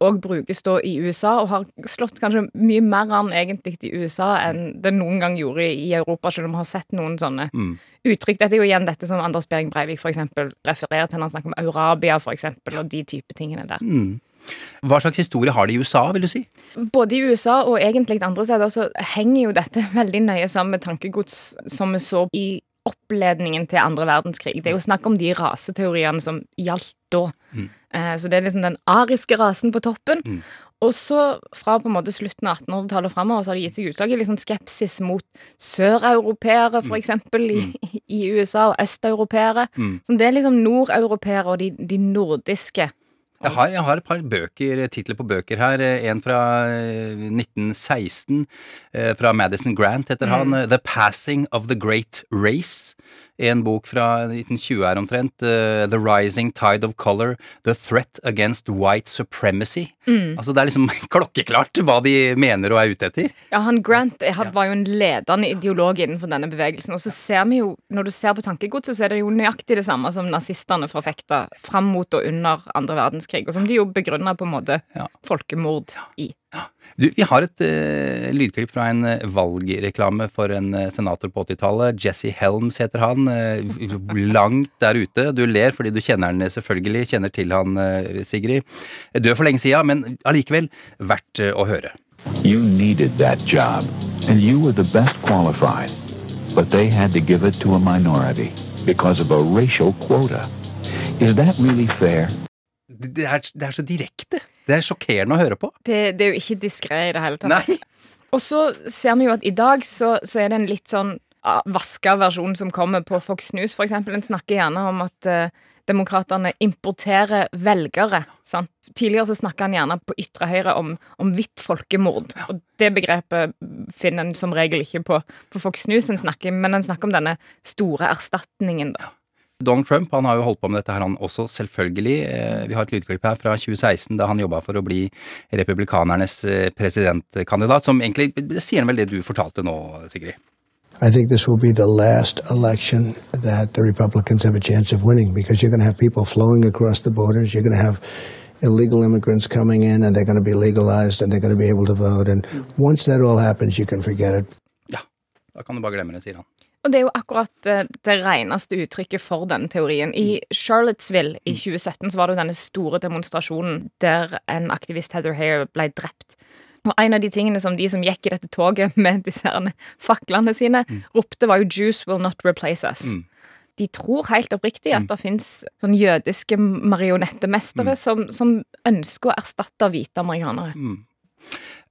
òg brukes da i USA, og har slått kanskje mye mer an egentlig i USA enn det noen gang gjorde i Europa, selv om vi har sett noen sånne Mm. uttrykk. Dette er jo igjen dette som Anders Behring Breivik for eksempel refererer til når han snakker om Eurabia, for eksempel, og de type tingene der. Mm. Hva slags historie har de i USA, vil du si? Både i USA og egentlig andre steder så henger jo dette veldig nøye sammen med tankegods som vi så i oppledningen til andre verdenskrig. Det er jo snakk om de raseteoriene som gjaldt da. Mm. Eh, Så det er liksom den ariske rasen på toppen. Mm. Og så fra på en måte slutten av 1800-tallet og fremover så har det gitt seg utslag i liksom skepsis mot søreuropeere, for eksempel, i, i USA, og østeuropeere. Mm. Så det er liksom nordeuropeere og de, de nordiske. Jeg har, jeg har et par bøker, titler på bøker her. En fra eh, 1916, eh, fra Madison Grant heter han. Mm. The Passing of the Great Race. En bok fra 1920 her omtrent. uh, The Rising Tide of Color. The Threat Against White Supremacy. Mm. Altså Det er liksom klokkeklart hva de mener og er ute etter. Ja, han Grant eh, han var jo en ledende ideolog innenfor denne bevegelsen. Og så ser vi jo, når du ser på tankegodset, så er det jo nøyaktig det samme som nazistene forfekta fram mot og under andre verdenskrig, og som de jo begrunna på en måte folkemord i. Du, vi har et uh, lydklipp fra en uh, valgreklame for en uh, senator på 80-tallet. Jesse Helms heter han. langt der ute. Du ler fordi du kjenner han selvfølgelig. Kjenner til han, Sigrid. Død for lenge sida, men allikevel verdt å høre. You needed that job, and you were the best qualified. But they had to give it to a minority because of a racial quota. Is that really fair? Det er, det er så direkte. Det er sjokkerende å høre på. Det, det er jo ikke diskré i det hele tatt. Og så ser vi jo at i dag så, så er det en litt sånn ah, vaska versjon som kommer på Fox News, eksempel. En snakker gjerne om at uh, demokratene importerer velgere. Sant? Tidligere så snakka han gjerne på ytre høyre om, om hvitt folkemord. Og det begrepet finner en som regel ikke på, på Fox News, en snakker, men en snakker om denne store erstatningen, da. Donald Trump han har jo holdt på med dette her han også, selvfølgelig. Eh, Vi har et lydklipp her fra 2016 da han jobba for å bli republikanernes eh, presidentkandidat, som egentlig sier vel det du fortalte nå, Sigrid. I think this will be the last election that the Republicans have a chance of winning because you're going to have people flowing across the borders. You're going to have illegal immigrants coming in and they're going to be legalized and they're going to be able to vote. And once that all happens, you can forget it. Da kan du bare glemme det, sier han. Og det er jo akkurat eh, det reneste uttrykket for denne teorien. I Charlottesville i 2017 så var det jo denne store demonstrasjonen der en aktivist, Heather Hare, ble drept. Og en av de tingene som de som gikk i dette toget med disse faklene sine, ropte, var jo 'Juice will not replace us'. Mm. De tror helt oppriktig at det fins sånn jødiske marionettemestere som, som ønsker å erstatte hvite amerikanere. Mm.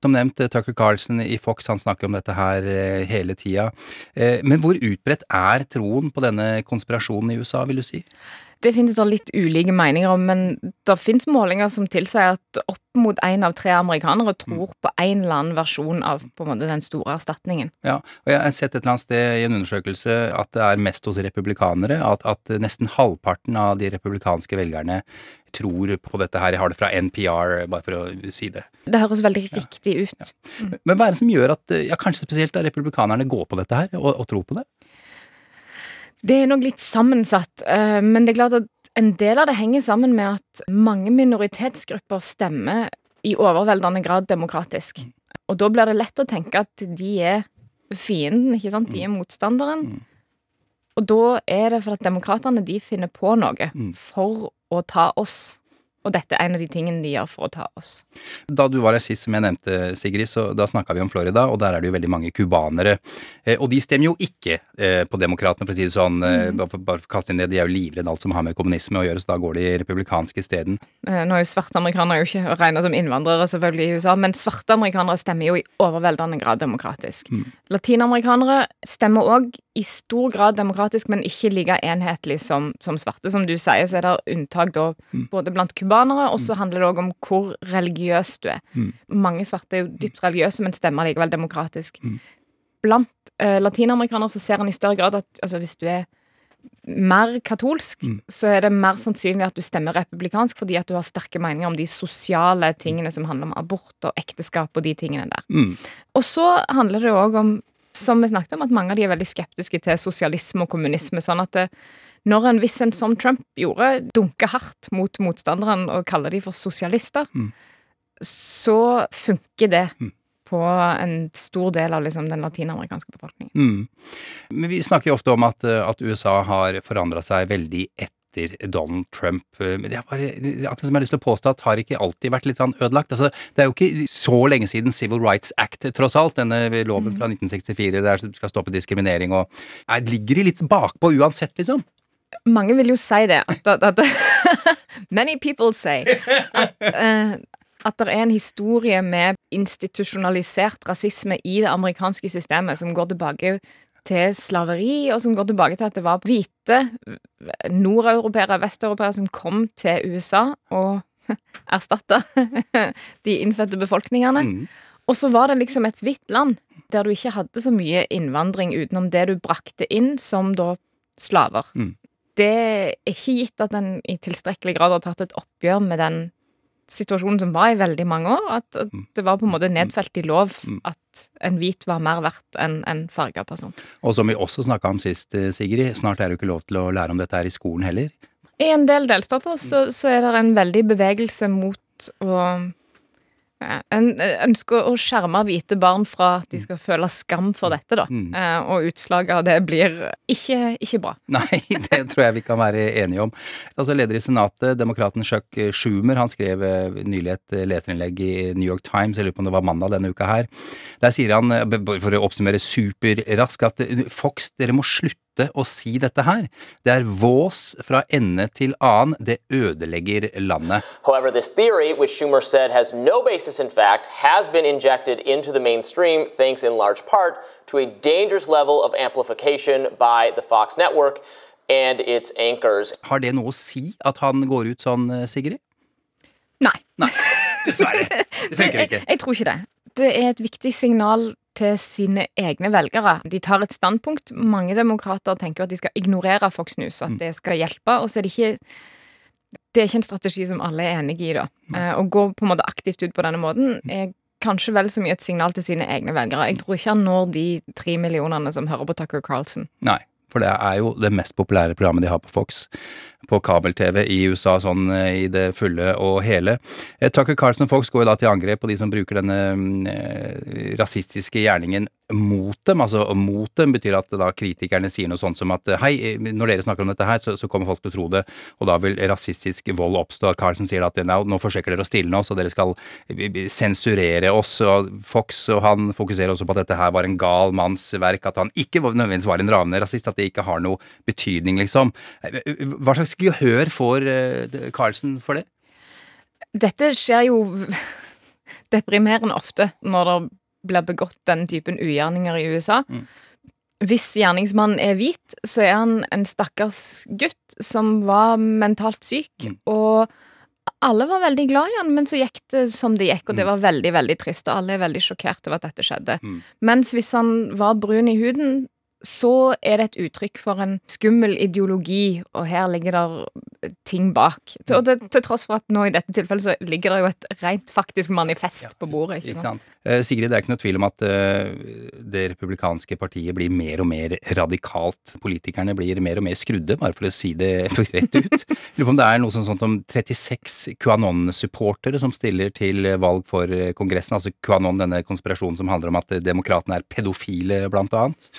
Som nevnt, eh, Tucker Carlson i Fox han snakker om dette her eh, hele tida. Eh, Men hvor utbredt er troen på denne konspirasjonen i USA, vil du si? Det finnes det litt ulike meninger om, men det finnes målinger som tilsier at opp mot én av tre amerikanere tror på en eller annen versjon av på en måte den store erstatningen. Ja, og jeg har sett et eller annet sted i en undersøkelse at det er mest hos republikanere, at, at nesten halvparten av de republikanske velgerne tror på dette her. Jeg har det fra NPR, bare for å si det. Det høres veldig riktig ut. Men hva er det som gjør at, ja, kanskje spesielt da republikanerne går på dette her, og, og tror på det? Det er nok litt sammensatt, eh, men det er klart at en del av det henger sammen med at mange minoritetsgrupper stemmer i overveldende grad demokratisk. Og da blir det lett å tenke at de er fienden, ikke sant? De er motstanderen. Og da er det for at demokratene de finner på noe for å ta oss. Og dette er en av de tingene de gjør for å ta oss. Da du var her sist, som jeg nevnte, Sigrid, så da snakka vi om Florida, og der er det jo veldig mange cubanere. Eh, og de stemmer jo ikke eh, på Demokratene, for å si det sånn. Eh, bare for- bare for å kaste inn det, De er jo livredde alt som har med kommunisme å gjøre, så da går de republikanske isteden. Eh, Nå er jo svarte amerikanere jo ikke regna som innvandrere selvfølgelig i USA, men svarte amerikanere stemmer jo i overveldende grad demokratisk. Latinamerikanere stemmer òg i stor grad demokratisk, men ikke like enhetlig som, som svarte. Som du sier, så er det unntak da både blant cubanere, og så handler det òg om hvor religiøs du er. Mm. Mange svarte er jo dypt religiøse, men stemmer likevel demokratisk. Blant eh, latinamerikanere så ser en i større grad at altså, hvis du er mer katolsk, så er det mer sannsynlig at du stemmer republikansk fordi at du har sterke meninger om de sosiale tingene som handler om abort og ekteskap og de tingene der. Mm. Og så handler det òg om, som vi snakket om, at mange av de er veldig skeptiske til sosialisme og kommunisme. sånn at det, når en hvis en som Trump gjorde, dunker hardt mot motstanderen og kaller de for sosialister, Mm. så funker det på en stor del av liksom, den latinamerikanske befolkningen. Mm. Men vi snakker jo ofte om at, eh, at USA har forandra seg veldig etter Donald Trump. Eh, Men det er bare, akkurat som jeg har lyst til å påstå at har ikke alltid vært litt sånn ødelagt. Altså, det er jo ikke så lenge siden Civil Rights Act, tross alt, denne loven fra 1964 der det skal stoppe diskriminering og er, Ligger de litt bakpå uansett, liksom? Mange vil jo si det. At, at, at Many people say at, eh, at det er en historie med institusjonalisert rasisme i det amerikanske systemet som går tilbake til slaveri, og som går tilbake til at det var hvite nordeuropeere, vesteuropeere som kom til USA og erstatta de innfødte befolkningene. Og så var det liksom et hvitt land der du ikke hadde så mye innvandring utenom det du brakte inn som da slaver. Det er ikke gitt at en i tilstrekkelig grad har tatt et oppgjør med den situasjonen som var i veldig mange år. At, at det var på en måte nedfelt i lov at en hvit var mer verdt enn en farga person. Og som vi også snakka om sist, eh, Sigrid, snart er det jo ikke lov til å lære om dette her i skolen heller. I en del delstater så, så er det en veldig bevegelse mot å En ønsker å skjerme hvite barn fra at de skal føle skam for dette, da. Mm. og utslaget av det blir ikke, ikke bra. Nei, det tror jeg vi kan være enige om. Altså Leder i Senatet, demokraten Chuck Schumer, han skrev eh, nylig et eh, leserinnlegg i New York Times, jeg lurer på om det var mandag denne uka her. Der sier han, eh, for å oppsummere superraskt, at eh, Fox, dere må slutte å si dette her. Det er vås fra ende til annen. Det ødelegger landet. However, this theory, which Schumer said has no basis in fact, has been injected into the mainstream thanks in large part to a dangerous level of amplification by the Fox network and its anchors. Har det noe å si at han går ut sånn, Sigrid? Sigrid? Nei. Dessverre. Det funker ikke. Jeg, jeg tror ikke det. Det er et viktig signal til sine egne velgere. De tar et standpunkt. Mange demokrater tenker at de skal ignorere Fox News, at det skal hjelpe. Og så er det ikke Det er ikke en strategi som alle er enig i, da. Eh, Å gå på en måte aktivt ut på denne måten er kanskje vel så mye et signal til sine egne velgere. Jeg tror ikke han når de tre millionene som hører på Tucker Carlson. Nei, for det er jo det mest populære programmet de har på Fox. På kabel-TV i USA sånn eh, i det fulle og hele. Eh, Tucker Carlson Fox går jo da til angrep på de som bruker denne eh, rasistiske gjerningen mot dem. Altså mot dem betyr at da kritikerne sier noe sånt som at hei, eh, når dere snakker om dette her, så, så kommer folk til å tro det, og da vil rasistisk vold oppstå. Carlson sier da at nå, nå forsøker dere å stilne oss, og dere skal sensurere oss. Og Fox og han fokuserer også på at dette her var en gal manns verk, at han ikke nødvendigvis var en ravende rasist, at det ikke har noe betydning, liksom. Hva slags gehør får Carlsen for det? Dette skjer jo deprimerende ofte når det blir begått den typen ugjerninger i USA. Hvis gjerningsmannen er hvit, så er han en stakkars gutt som var mentalt syk, og alle var veldig glad i han, men så gikk det som det gikk, og det var veldig, veldig trist, og alle er veldig sjokkert over at dette skjedde. Mens hvis han var brun i huden, så er det et uttrykk for en skummel ideologi, og her ligger det ting bak. Og det, til tross for at nå i dette tilfellet så ligger det jo et rent faktisk manifest på bordet. Ikke sant? Eh, Sigrid, det er ikke noe tvil om at eh, det republikanske partiet blir mer og mer radikalt. Politikerne blir mer og mer skrudde, bare for å si det rett ut. Lurer på om det er noe sånt, sånt om 36 QAnon-supportere som stiller til valg for eh, Kongressen. Altså QAnon, denne konspirasjonen som handler om at eh, demokratene er pedofile, blant annet.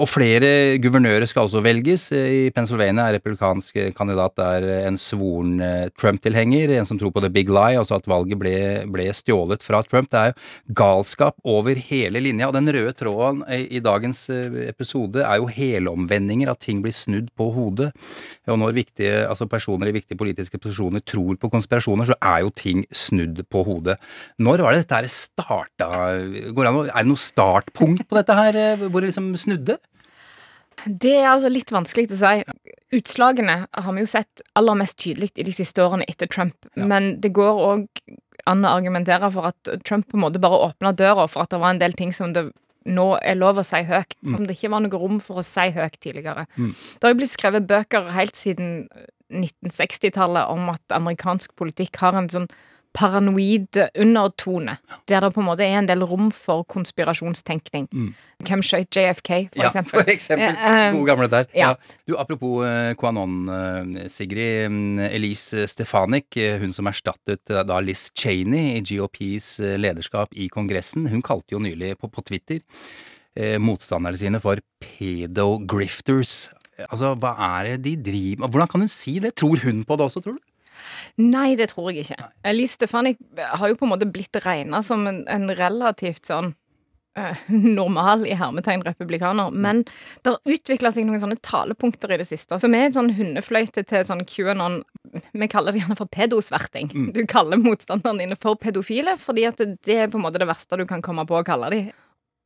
Og flere guvernører skal også velges. I Pennsylvania er republikansk kandidat der en svoren eh, Trump-tilhenger, en som tror på the big lie, altså at valget ble, ble stjålet fra Trump. Det er jo galskap over hele linja. Og den røde tråden i, dagens eh, episode er jo helomvendinger, at ting blir snudd på hodet. Og når viktige, altså personer i viktige politiske posisjoner tror på konspirasjoner, så er jo ting snudd på hodet. Når var det dette her starta? Er det noe startpunkt på dette her, eh, hvor det liksom snudde? Det er altså litt vanskelig å si. Utslagene har vi jo sett aller mest tydelig i de siste årene etter Trump, men det går òg an å argumentere for at Trump på en måte bare åpna døra for at det var en del ting som det nå er lov å si høyt, Mm. som det ikke var noe rom for å si høyt tidligere. Mm. Det har jo blitt skrevet bøker helt siden 1960-tallet om at amerikansk politikk har en sånn paranoid undertone, der det på en måte er en del rom for konspirasjonstenkning. Hvem skjøt JFK, for ja, eksempel? for eksempel. Eh, eh, Gode gamle der. ja. Ja. Du, apropos Kuanon, QAnon, eh, Sigrid. mm, Elise Stefanik, eh, hun som erstattet eh, da Liz Cheney i GOPs eh, lederskap i Kongressen, hun kalte jo nylig på, på Twitter eh, motstanderne sine for pedo-grifters. Altså, hva er det de driver med? Hvordan kan hun si det? Tror hun på det også, tror du? Nei, det tror jeg ikke. Elise Stefanik har jo på en måte blitt regna som en, en relativt sånn eh, normal i hermetegn republikaner, men det har utvikla seg noen sånne talepunkter i det siste, som er en sånn hundefløyte til sånn QAnon Vi kaller det gjerne for pedosverting. Du kaller motstanderne dine for pedofile, fordi at det, det er på en måte det verste du kan komme på å kalle dem.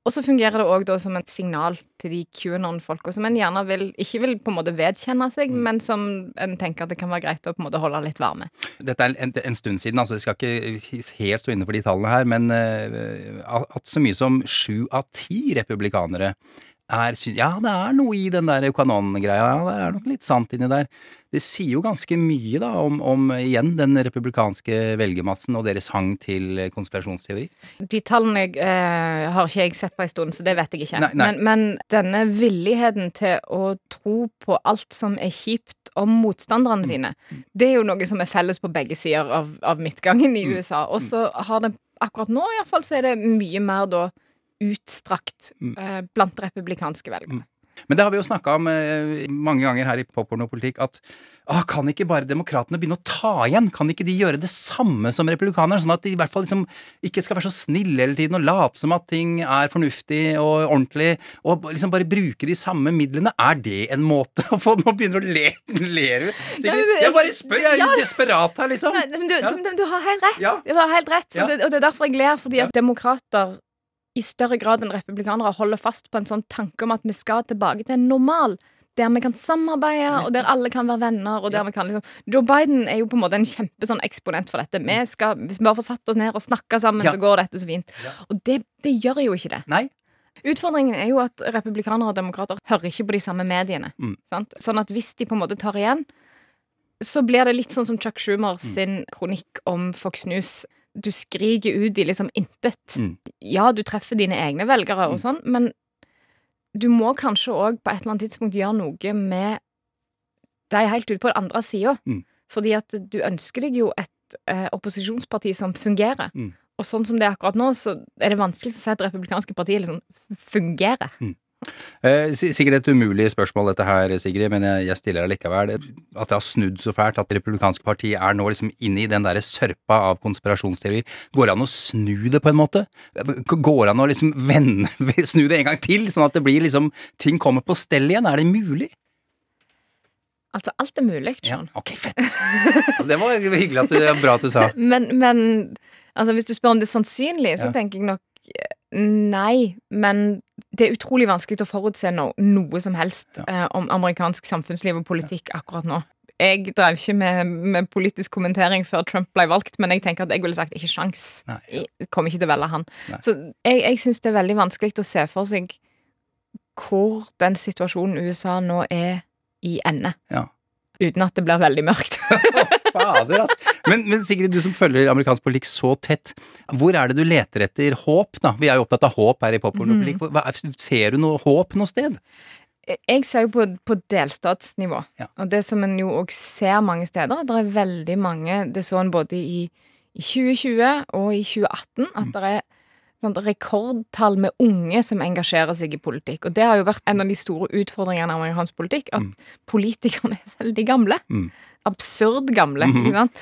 Og så fungerer det òg som et signal til de QAnon-folka som en gjerne vil, ikke vil på en måte vedkjenne seg, men som en tenker at det kan være greit å på en måte holde litt varme. Dette er en, en stund siden, altså jeg skal ikke helt stå inne for de tallene her, men uh, at så mye som sju av ti republikanere er Ja, det er noe i den der kanon-greia, ja, det er nok litt sant inni der. Det sier jo ganske mye da om, om igjen den republikanske velgermassen og deres hang til konspirasjonsteori. De tallene eh, har ikke jeg sett på en stund, så det vet jeg ikke. Nei, nei. Men, men denne villigheten til å tro på alt som er kjipt om Mm. motstanderne dine, det er jo noe som er felles på begge sider av, av midtgangen Mm. i USA. Og så har det akkurat nå iallfall så er det mye mer da utstrakt Mm. eh, blant republikanske velgere. Men det har vi jo snakka om eh, mange ganger her i Popkorn og politikk, at ah, kan ikke bare demokratene begynne å ta igjen? Kan ikke de gjøre det samme som republikanerne? Sånn at de i hvert fall liksom ikke skal være så snille hele tiden og late som at ting er fornuftig og ordentlig, og liksom bare bruke de samme midlene. Er det en måte å få Nå begynner du å le, ler du. Ja, Jeg bare spør, jeg er Ja. litt desperat her, liksom. Nei, men du, Ja. du, du har helt rett. Ja. Du har helt rett. Det, og det er derfor jeg ler, fordi at demokrater i større grad enn republikanere holder fast på en sånn tanke om at vi skal tilbake til en normal. Der vi kan samarbeide, og der alle kan være venner. Og der vi kan liksom Joe Biden er jo på en måte en kjempe sånn eksponent for dette. Vi skal, Hvis vi bare får satt oss ned og snakka sammen, Ja. så går dette så fint. Og det, det gjør jo ikke det. Nei. Utfordringen er jo at republikanere og demokrater hører ikke på de samme mediene. Mm. Sant? Sånn at hvis de på en måte tar igjen, så blir det litt sånn som Chuck Schumer sin kronikk om Fox News. Du skriker ut i liksom intet. Mm. Ja, du treffer dine egne velgere og sånn, men du må kanskje òg på et eller annet tidspunkt gjøre noe med de helt ute på den andre sida. Mm. Fordi at du ønsker deg jo et eh, opposisjonsparti som fungerer. Mm. Og sånn som det er akkurat nå, så er det vanskelig å si at det republikanske partiet liksom fungerer. Si- sikkert et umulig spørsmål dette her, Sigrid, men jeg, stiller allikevel. At det har snudd så fælt at Det republikanske partiet er nå liksom inne i den derre sørpa av konspirasjonsteorier. Går det an å snu det på en måte? Går det an å liksom vende, snu det en gang til, sånn at det blir liksom ting kommer på stell igjen? Er det mulig? Altså, alt er mulig, Sean. Ok, fett. Det var hyggelig at du, bra at du sa. Men, men altså, hvis du spør om det er sannsynlig, så Ja. tenker jeg nok eh, nei. Men det er utrolig vanskelig å forutse no, noe som helst eh, om amerikansk samfunnsliv og politikk akkurat nå. Jeg drev ikke med, med politisk kommentering før Trump ble valgt, men jeg tenker at jeg ville sagt ikke sjans. Jeg kommer ikke til å velge han. Så jeg, jeg syns det er veldig vanskelig å se for seg hvor den situasjonen USA nå er i ende. Ja. Uten at det blir veldig mørkt. Fader, altså. Men, men Sigrid, du som følger amerikansk politikk så tett, hvor er det du leter etter håp, da? Vi er jo opptatt av håp her i Popkorn og Mhm. politikk. Hva- Ser du noe håp noe sted? Jeg ser jo på, på delstatsnivå, og det som en jo òg ser mange steder, det er veldig mange Det så en både i, i 2020 og i 2018 at det er sånn, rekordtall med unge som engasjerer seg i politikk. Og det har jo vært en av de store utfordringene av amerikansk politikk, at politikerne er veldig gamle. Mm. Absurd gamle. Mhm. ikke sant?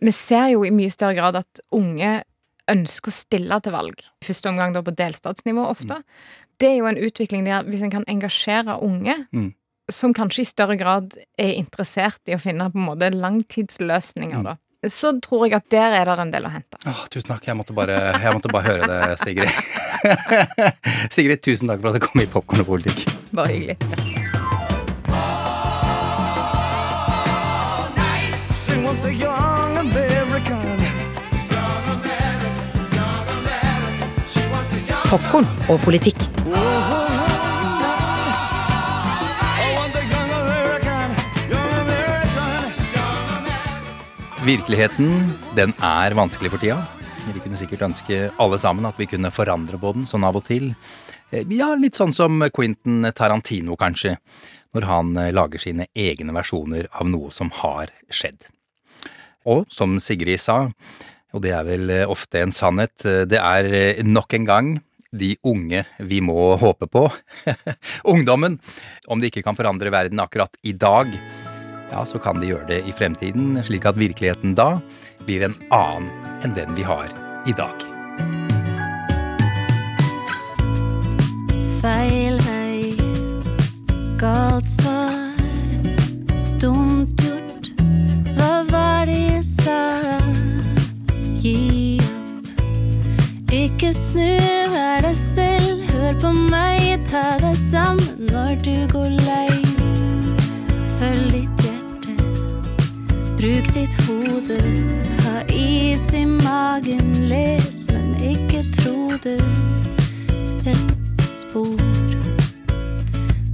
Vi ser jo i mye større grad at unge ønsker å stille til valg. I første omgang da på delstatsnivå ofte. Det er jo en utvikling der hvis en kan engasjere unge, Mm. som kanskje i større grad er interessert i å finne på en måte langtidsløsninger, da. Så tror jeg at der er det en del å hente. Åh, tusen takk. Jeg måtte, bare, jeg måtte bare høre det, Sigrid. Sigrid, tusen takk for at du kom i Popkorn og politikk. Bare hyggelig. She was a young Popkorn og politikk. Virkeligheten, den er vanskelig for tida. Vi kunne sikkert ønske alle sammen at vi kunne forandre på den sånn av og til. Eh, Ja, litt sånn som Quentin Tarantino, kanskje, når han eh, lager sine egne versjoner av noe som har skjedd. Og som Sigrid sa, og det er vel eh, ofte en sannhet, det er nok en gang de unge vi må håpe på. Ungdommen. Om de ikke kan forandre verden akkurat i dag, ja, så kan de gjøre det i fremtiden, slik at virkeligheten da blir en annen enn den vi har i dag. Feil vei, galt svar, Ikke snu, vær deg selv. Hør på meg, ta deg sammen når du går lei. Følg ditt hjerte, bruk ditt hode. Ha is i magen, les, men ikke tro det. Sett spor,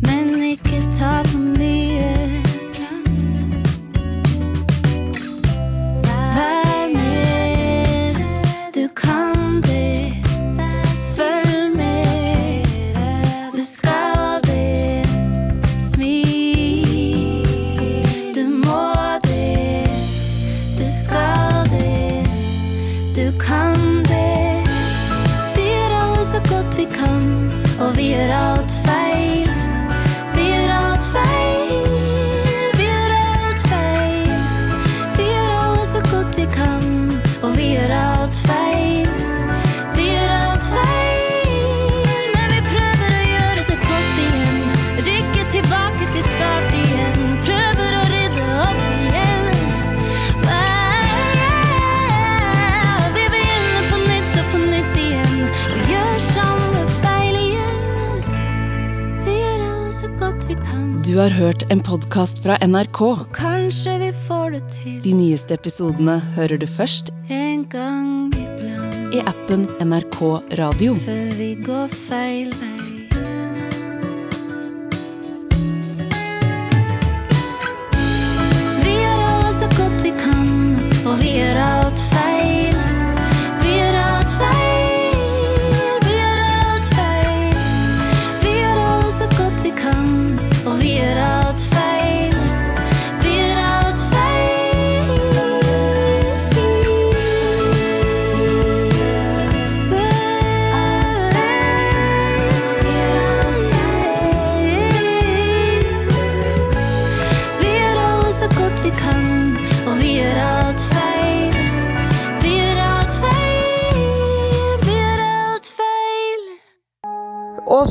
men ikke ta for mye Du har hørt en podkast fra NRK. Kanskje vi får det til De nyeste episodene hører du først en gang iblant. i appen NRK Radio. Før vi går feil vei. Vi gjør alle så godt vi kan, og vi gjør alt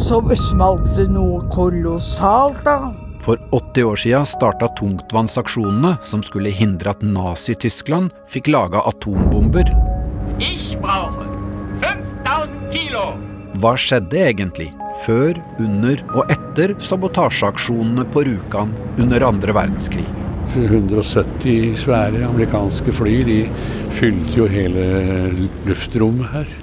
så smalt det noe kolossalt, da. For 80 år siden starta tungtvannsaksjonene som skulle hindre at Nazi-Tyskland fikk laga atombomber. Ich brauche 5000 Kilo. Hva skjedde egentlig før, under og etter sabotasjeaksjonene på Rjukan under andre verdenskrig? 170 svære amerikanske fly de fylte jo hele luftrommet her.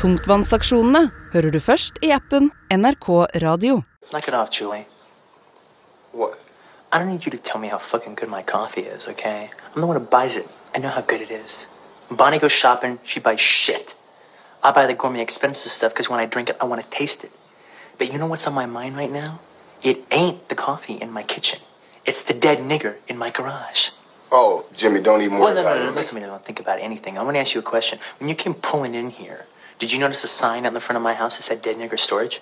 Tungtvannsaksjonene hører du først i appen NRK Radio. Knock it off, Julie. What? I don't need you to tell me how fucking good my coffee is, okay? I'm the one who buys it. I know how good it is. When Bonnie goes shopping, she buys shit. I buy the gourmet expensive stuff because when I drink it, I want to taste it. But you know what's on my mind right now? It ain't the coffee in my kitchen. It's the dead nigger in my garage. Oh, Jimmy, don't even Well, worry no, no, about no, it. look at me. Don't think about anything. I want to ask you a question. When you came pulling in here, Did you notice a sign out in the front of my house that said Dead Nigger Storage?